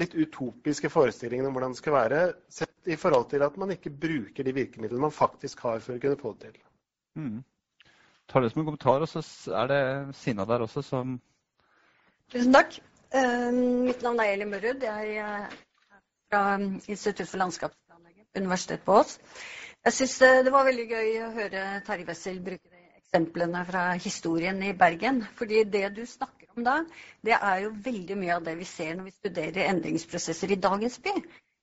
litt utopiske forestillingen om hvordan det skal være, sett i forhold til at man ikke bruker de virkemidlene man faktisk har for å kunne få det til. Mm. Tar det som en kommentar, og så er det Sina der også som Tusen takk. Uh, mitt navn er Eli Mørrud. Jeg er fra Institutt for landskapsplanlegging på Universitetet på Ås. Jeg syns eh, det var veldig gøy å høre Terje Wessel bruke de eksemplene fra historien i Bergen. Fordi det du snakker om da, det er jo veldig mye av det vi ser når vi studerer endringsprosesser i dagens by.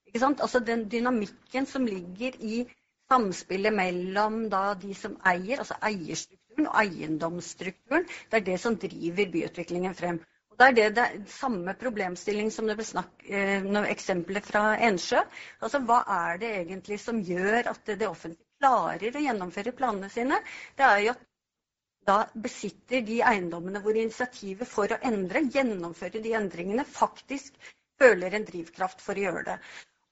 Ikke sant? Altså Den dynamikken som ligger i samspillet mellom da de som eier, altså eierstrukturen og eiendomsstrukturen, det er det som driver byutviklingen frem. Og Det er det, det samme problemstilling som det ble snakk eh, eksempelet fra Ensjø. Altså Hva er det egentlig som gjør at det offentlige klarer å gjennomføre planene sine? Det er jo at da besitter de eiendommene hvor initiativet for å endre, gjennomføre de endringene, faktisk føler en drivkraft for å gjøre det.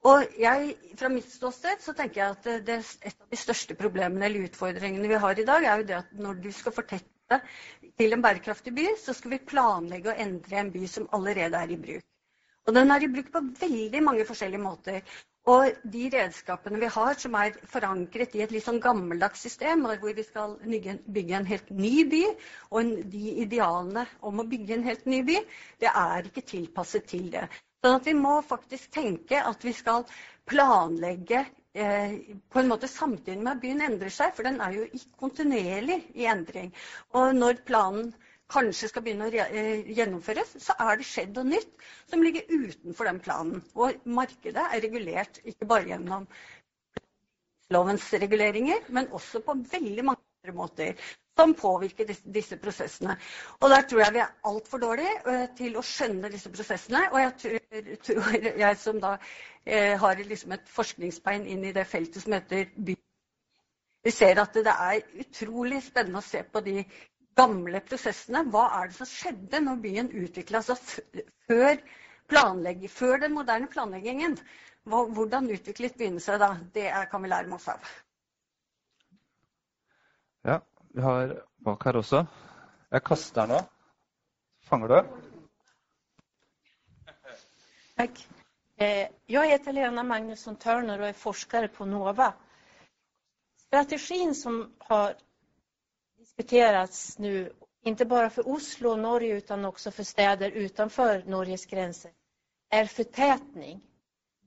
Og jeg, Fra mitt ståsted så tenker jeg at det, et av de største problemene eller utfordringene vi har i dag, er jo det at når du skal fortette til en bærekraftig by, så skal vi planlegge å endre en by som allerede er i bruk. Og den er i bruk på veldig mange forskjellige måter. Og de redskapene vi har, som er forankret i et litt sånn gammeldags system, hvor vi skal bygge en helt ny by, og de idealene om å bygge en helt ny by, det er ikke tilpasset til det. Sånn at vi må faktisk tenke at vi skal planlegge på en måte samtidig med at byen endrer seg, for den er jo kontinuerlig i endring. Og når planen kanskje skal begynne å eh, gjennomføres, så er det skjedd noe nytt som ligger utenfor den planen. Og markedet er regulert ikke bare gjennom lovens reguleringer, men også på veldig mange andre måter som påvirker disse, prosessene. Og der tror jeg vi er altfor dårlige uh, til å skjønne disse prosessene. Og jeg tror, tror jeg som da eh, har liksom et forskningsbein inn i det feltet som heter by vi ser at det er utrolig spennende å se på de gamle prosessene. Hva er det som skjedde når byen utvikla seg før, før, den moderne planleggingen? Hvordan utviklet byene seg da? Det kan vi lære masse av. Ja, vi har bak her også. Jeg kaster nå. Fanger du? Takk. Eh, jeg heter Lena Magnusson Turner og er forsker på NOVA. Strategin som har diskuterats nu, ikke bare for Oslo og Norge utan også for städer utenfor Norges grenser, er förtätning.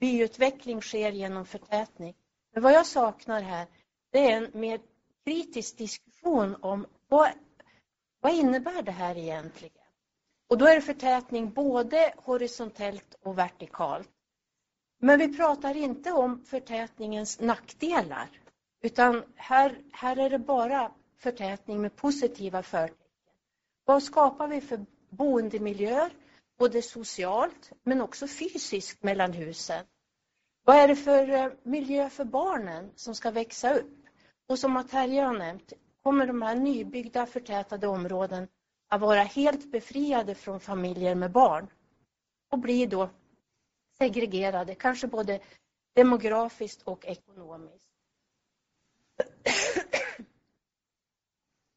Byutveckling sker gjennom förtätning. Men vad jag saknar här, det är en mer kritisk diskussion om vad, vad innebär det här egentligen? Och då är det förtätning både horisontellt och vertikalt. Men vi pratar inte om förtätningens nackdelar. Utan här, här är det bara förtätning med positiva förtecken. Vad skapar vi för boendemiljöer, både socialt men också fysiskt mellan husen? Vad är det för eh, miljö för barnen som ska växa upp? Och som Terje har nämnt, kommer de här nybyggda förtätade områden att vara helt befriade från familjer med barn och bli då segregerade, kanske både demografiskt och ekonomiskt.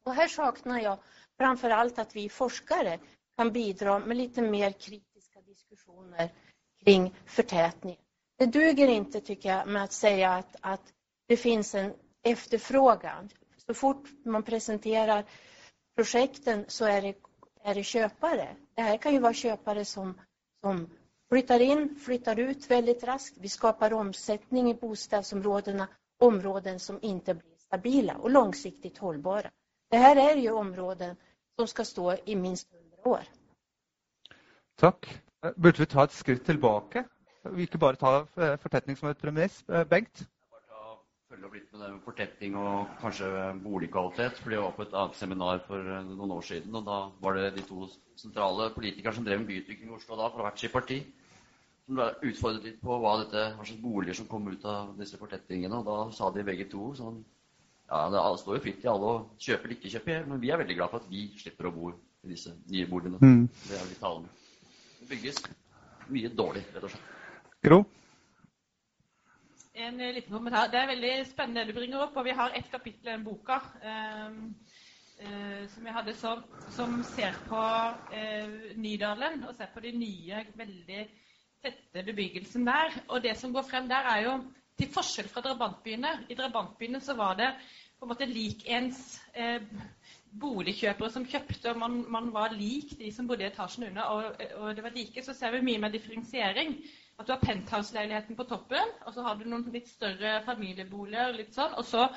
Och här saknar jag framför allt att vi forskare kan bidra med lite mer kritiska diskussioner kring förtätning. Det duger inte, tycker jag, med att säga att, att det finns en efterfrågan. Så fort man presenterar projekten så är det, är det köpare. Det här kan ju vara köpare som, som flyttar in, flyttar ut väldigt raskt. Vi skapar omsättning i bostadsområdena, områden som inte blir stabila och långsiktigt hållbara. Det här är ju områden som ska stå i minst 100 år. Takk. Burde vi ta et skritt tilbake? Vi ikke bare ta fortetning som et premiss? Eh, Bengt? Følge opp litt med det med fortetting og kanskje boligkvalitet. for Jeg var på et annet seminar for noen år siden, og da var det de to sentrale politikerne som drev med byutvikling i Oslo da, fra hvert sitt parti, som ble utfordret litt på hva, dette, hva slags boliger som kom ut av disse fortettingene. Og da sa de begge to sånn ja, Det står jo fritt til alle å kjøpe eller ikke kjøpe, men vi er veldig glad for at vi slipper å bo i disse nye boligene. Mm. Det er vi talende. Det bygges mye dårlig, rett og slett. Gro? En eh, liten kommentar. Det er veldig spennende det du bringer opp. og Vi har ett kapittel i den boka eh, eh, som jeg hadde som, som ser på eh, Nydalen og ser på de nye, veldig tette bebyggelsen der. Og det som går frem der, er jo til forskjell fra drabantbyene. I drabantbyene så var det på en måte likens eh, boligkjøpere som kjøpte, og man, man, var lik de som bodde i etasjen under. Og, og, det var like, så ser vi mye mer differensiering. At du har penthouse-leiligheten på toppen, og så har du noen litt større familieboliger, litt sånn, og så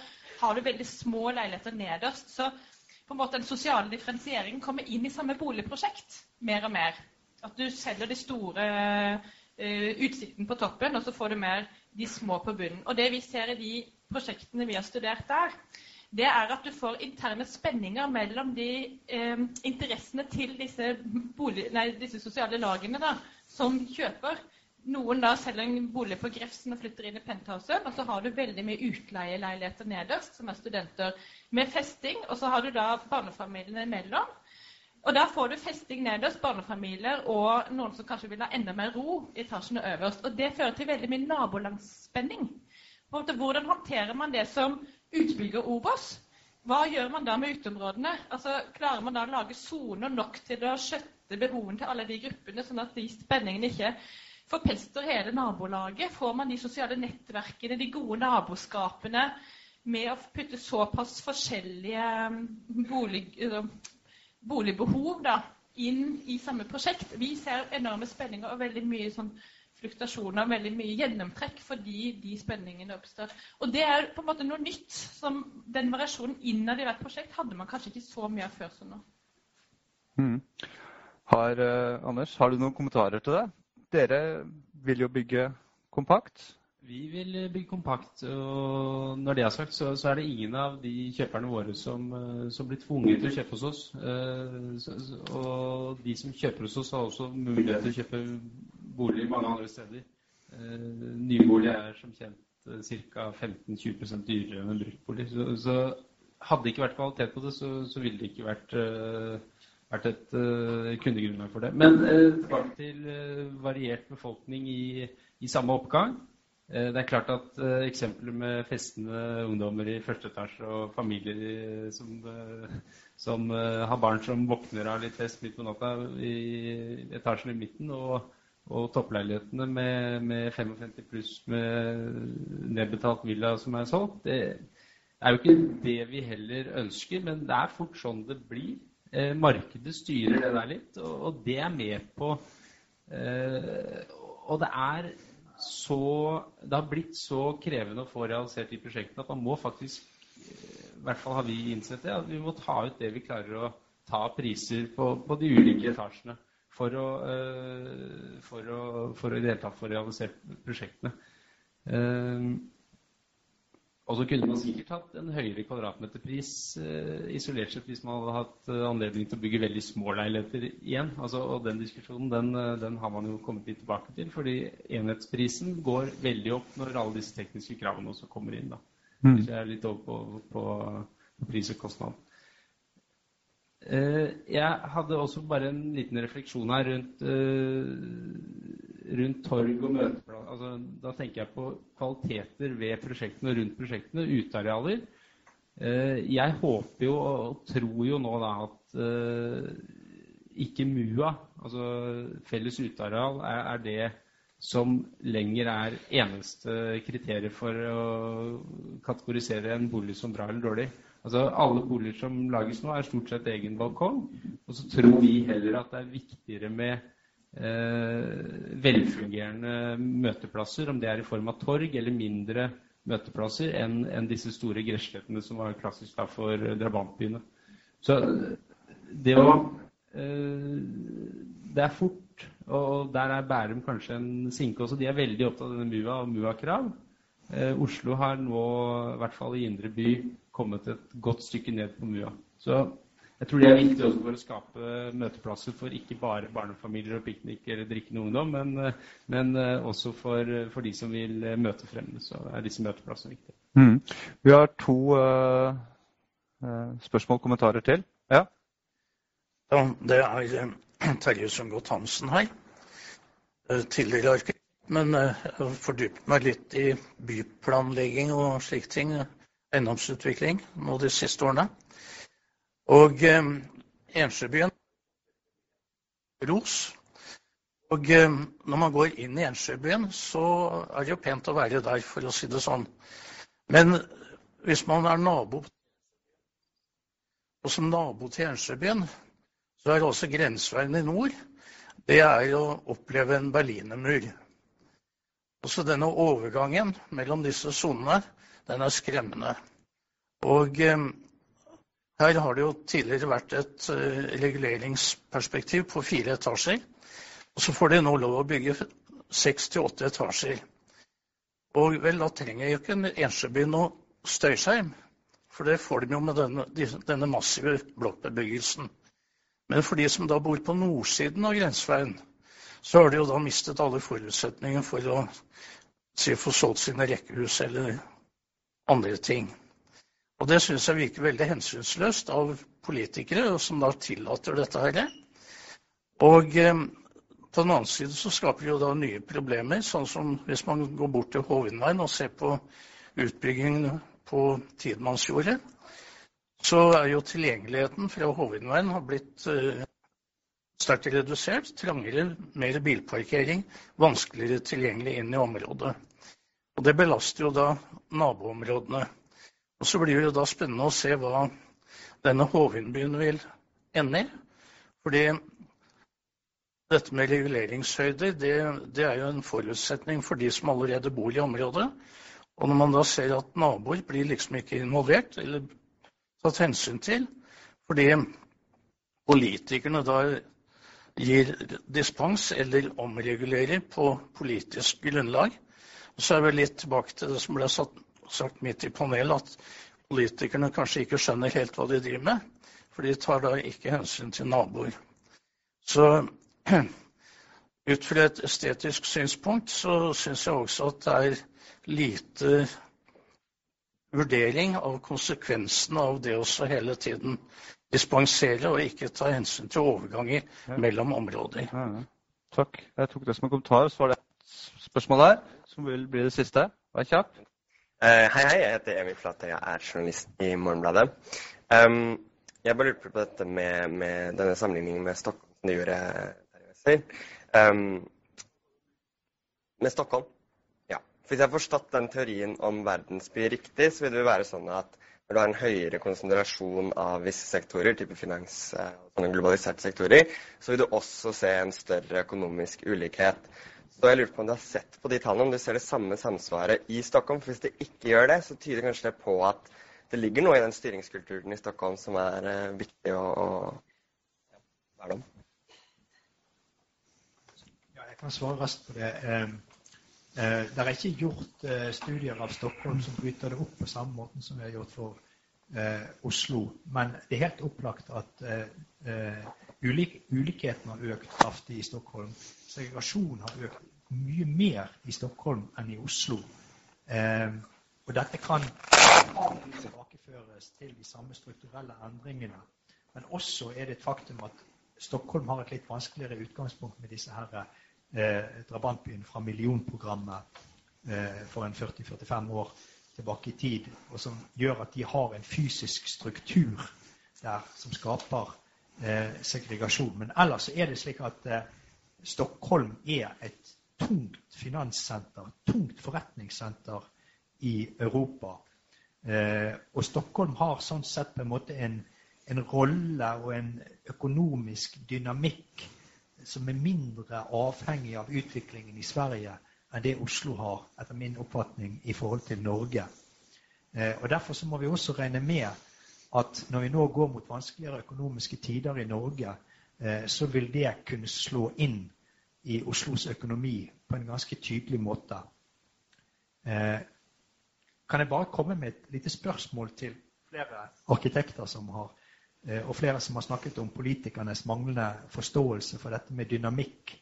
har du veldig små leiligheter nederst. Så på en måte den sosiale differensieringen kommer inn i samme boligprosjekt mer og mer. At du selger de store uh, utsikten på toppen, og så får du mer de små på bunnen. Og det vi ser i de prosjektene vi har studert der, det er at du får interne spenninger mellom de eh, interessene til disse, bolig, nei, disse sosiale lagene da, som kjøper. Noen da selger en bolig på Grefsen og flytter inn i penthouset. Og så har du veldig mye utleieleiligheter nederst, som er studenter med festing. Og så har du da barnefamiliene imellom. Og da får du festing nederst, barnefamilier og noen som kanskje vil ha enda mer ro i etasjene øverst. Og det fører til veldig mye nabolangsspenning. Hvordan håndterer man det som utbygger Obos? Hva gjør man da med uteområdene? Altså, klarer man da å lage soner nok til å skjøtte behovene til alle de gruppene, sånn at de spenningene ikke forpester hele nabolaget? Får man de sosiale nettverkene, de gode naboskapene, med å putte såpass forskjellige um, bolig, boligbehov da, inn i samme prosjekt. Vi ser enorme spenninger og veldig mye sånn fluktasjoner, veldig mye gjennomtrekk fordi de spenningene oppstår. Og det er på en måte noe nytt. som Den variasjonen innad i hvert prosjekt hadde man kanskje ikke så mye av før som nå. Mm. Har, eh, Anders, har du noen kommentarer til det? Dere vil jo bygge kompakt. Vi vil bygge kompakt. og Når det er sagt, så, så, er det ingen av de kjøperne våre som, eh, som blir tvunget til å kjøpe hos oss. Eh, og de som kjøper hos oss, har også mulighet til å kjøpe bolig mange andre steder. Eh, nybolig er som kjent ca. 15-20% dyrere enn en bruktbolig. Så, så, hadde det ikke vært kvalitet på det, så, så ville det ikke vært, vært et kundegrunnlag for det. Men tilbake til variert befolkning i, i samme oppgang. Eh, det er klart at uh, eksempler med festende ungdommer i første etasje og familier som, uh, som uh, har barn som våkner av litt fest midt på natta i etasjen i midten, og, og toppleilighetene med, med 55 pluss med nedbetalt villa som er solgt, det er jo ikke det vi heller ønsker, men det er fort sånn det blir. Markedet styrer det der litt, og, og det er med på Og det er så Det har blitt så krevende å få realisert de prosjektene at man må faktisk I hvert fall har vi innsett det, at vi må ta ut det vi klarer å ta priser på, på de ulike etasjene for å, eh, for å, for å hele tatt få realisert prosjektene. Uh, og så kunne man sikkert hatt en høyere kvadratmeterpris eh, isolert sett hvis man hadde hatt eh, anledning til å bygge veldig små leiligheter igjen. Altså, og den diskusjonen den, eh, den, har man jo kommet litt tilbake til. Fordi enhetsprisen går veldig opp når alle disse tekniske kravene også kommer inn. da. Mm. Jeg er litt over på, på, på pris og kostnad. Eh, jeg hadde også bare en liten refleksjon her rundt eh, rundt torg og møteplass. altså, Da tenker jeg på kvaliteter ved prosjektene og rundt prosjektene, utearealer. Eh, jeg håper jo og tror jo nå da at eh, ikke MUA, altså felles uteareal, er, det som lenger er eneste kriteriet for å kategorisere en bolig som bra eller dårlig. Altså Alle boliger som lages nå, er stort sett egen balkong. Og så tror vi heller at det er viktigere med velfungerende møteplasser, om det er i form av torg eller mindre møteplasser, enn en disse store gresslettene som var klassisk da for drabantbyene. Så det å eh, Det er fort, og der er Bærum kanskje en sinke også. De er veldig opptatt av denne MUA og MUA-krav. Eh, Oslo har nå, i hvert fall i indre by, kommet et godt stykke ned på MUA. Så jeg tror det er viktig også for å skape møteplasser for ikke bare barnefamilier og piknik eller drikkende ungdom, men, men eh, også for, for, de som vil møte fremmede. Så er disse møteplassene viktige. Mm. Vi har to uh, spørsmål og kommentarer til. Ja? ja det er Terje Sundgodt Hansen her. Tidligere arkitekt, men jeg fordypet meg litt i byplanlegging og slike ting. Eiendomsutvikling nå de siste årene. Og eh, Ensjøbyen ros. Og eh, når man går inn i Ensjøbyen, så er det jo pent å være der, for å si det sånn. Men hvis man er nabo og som nabo til Ensjøbyen, så er også grenseveien i nord det er å oppleve en berlinermur. Også denne overgangen mellom disse sonene, den er skremmende. Og eh, her har det jo tidligere vært et eh, reguleringsperspektiv på fire etasjer. Og så får de nå lov å bygge seks til åtte etasjer. Og vel, da trenger jo ikke en Ensjøby noe støyskjerm. For det får de jo med denne, denne massive blokkbebyggelsen. Men for de som da bor på nordsiden av grenseveien, så har de jo da mistet alle forutsetninger for å si, få solgt sine rekkehus eller andre ting. Og det syns jeg virker veldig hensynsløst av politikere som da tillater dette her. Og eh, på den annen side så skaper det jo da nye problemer, sånn som hvis man går bort til Hovindveien og ser på utbyggingen på Tidemannsjordet, så er jo tilgjengeligheten fra Hovindveien har blitt eh, sterkt redusert. Trangere, mer bilparkering, vanskeligere tilgjengelig inn i området. Og det belaster jo da naboområdene. Og Så blir det da spennende å se hva denne Hovindbyen vil ende i. Fordi dette med reguleringshøyder det, det, er jo en forutsetning for de som allerede bor i området. Og når man da ser at naboer blir liksom ikke involvert eller tatt hensyn til fordi politikerne da gir dispens eller omregulerer på politisk grunnlag. Så er vi litt tilbake til det som ble sagt midt i panelet, at politikerne kanskje ikke skjønner helt hva de driver med. For de tar da ikke hensyn til naboer. Så ut fra et estetisk synspunkt så syns jeg også at det er lite vurdering av konsekvensene av det også hele tiden dispensere og ikke ta hensyn til overganger mellom områder. Ja, ja. Takk. Jeg tok det som en kommentar. Så var det et spørsmål der, som vil bli det siste. Vær kjapp. Uh, hei, hei. Jeg heter Emil Flate. Jeg er journalist i Morgenbladet. Um, jeg bare lurte på dette med, med, denne sammenligningen med Stockholm som gjorde. Um, med Stockholm. Ja. For hvis jeg har forstått den teorien om verdensby riktig, så vil det være sånn at når du har en høyere konsentrasjon av visse sektorer, type finans eh, og globaliserte sektorer, så vil du også se en større økonomisk ulikhet. Så jeg lurte på om du har sett på de tallene, om du ser det samme samsvaret i Stockholm. For hvis det ikke gjør det, så tyder kanskje det på at det ligger noe i den styringskulturen i Stockholm som er uh, viktig å, å være om. Ja, jeg kan svare raskt på det. Um, Eh, det er ikke gjort eh, studier av Stockholm som bryter det opp på samme måten som vi har gjort for eh, Oslo. Men det er helt opplagt at ulik, ulikheten har økt kraftig i Stockholm. Segregasjonen har økt mye mer i Stockholm enn i Oslo. og dette kan tilbakeføres til de samme strukturelle endringene. Men også er det et faktum at Stockholm har et litt vanskeligere utgangspunkt med disse her eh, drabantbyen fra millionprogrammet eh, for en 40-45 år tilbake i tid, og som gjør at de har en fysisk struktur der som skaper eh, segregasjon. Men ellers er det slik at eh, Stockholm er et tungt finanssenter, tungt forretningssenter i Europa. Eh, og Stockholm har sånn sett på en måte en, en rolle og en økonomisk dynamikk som er mindre avhengig av utviklingen i Sverige enn det Oslo har, etter min oppfatning, i forhold til Norge. Eh, og Derfor så må vi også regne med at når vi nå går mot vanskeligere økonomiske tider i Norge, eh, så vil det kunne slå inn i Oslos økonomi på en ganske tydelig måte. Eh, kan jeg bare komme med et lite spørsmål til flere arkitekter som har Eh, og flere som har snakket om politikernes manglende forståelse for dette med dynamikk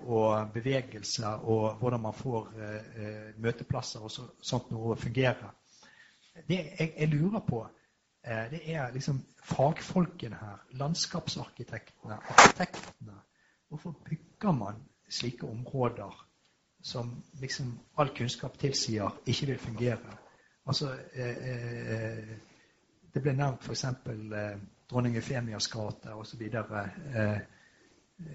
og bevegelse og hvordan man får møteplasser og sånt noe å fungere. Det jeg, jeg lurer på, det er liksom fagfolkene her, landskapsarkitektene, arkitektene. Hvorfor bygger man slike områder som liksom all kunnskap tilsier ikke vil fungere? Altså, eh, det ble nevnt f.eks. Eh, dronning Eufemias gate osv. Eh,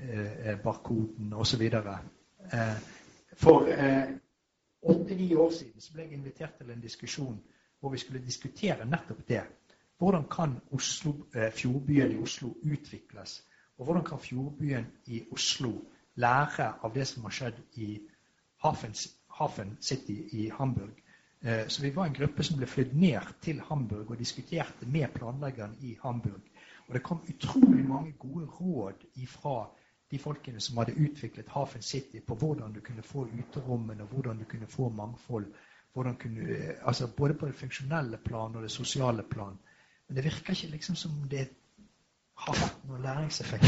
eh, Barkoden osv. Eh, for eh, åtte-ni år siden så ble jeg invitert til en diskusjon hvor vi skulle diskutere nettopp det. Hvordan kan Oslo, eh, fjordbyen i Oslo utvikles? Og hvordan kan fjordbyen i Oslo lære av det som har skjedd i Hafen City i Hamburg? Eh, så vi var en gruppe som ble flydd ned til Hamburg og diskuterte med planleggeren i Hamburg. Og det kom utrolig mange gode råd fra de folkene som hadde utviklet Hafen City, på hvordan du kunne få uterommene, hvordan du kunne få mangfold. Kunne, eh, altså både på det funksjonelle plan og det sosiale plan. Men det virker ikke liksom som det har hatt noen læringseffekt.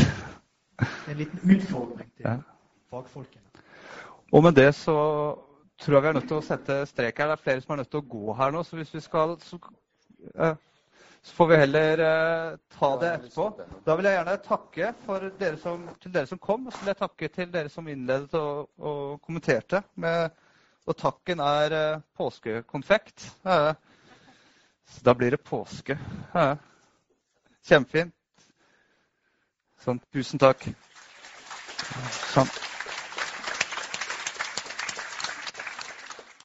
Det er en liten utfordring til fagfolkene. Og med det så tror jeg vi er nødt til å sette strek her. Det er flere som er nødt til å gå her nå. Så hvis vi skal så, eh, så får vi heller eh, ta det etterpå. Da vil jeg gjerne takke dere som, til dere som kom. Og så vil jeg takke til dere som innledet og, og kommenterte. Med, og takken er eh, påskekonfekt. Eh, da blir det påske. Ja. kjempefint. Sånn. Tusen takk. Sånn.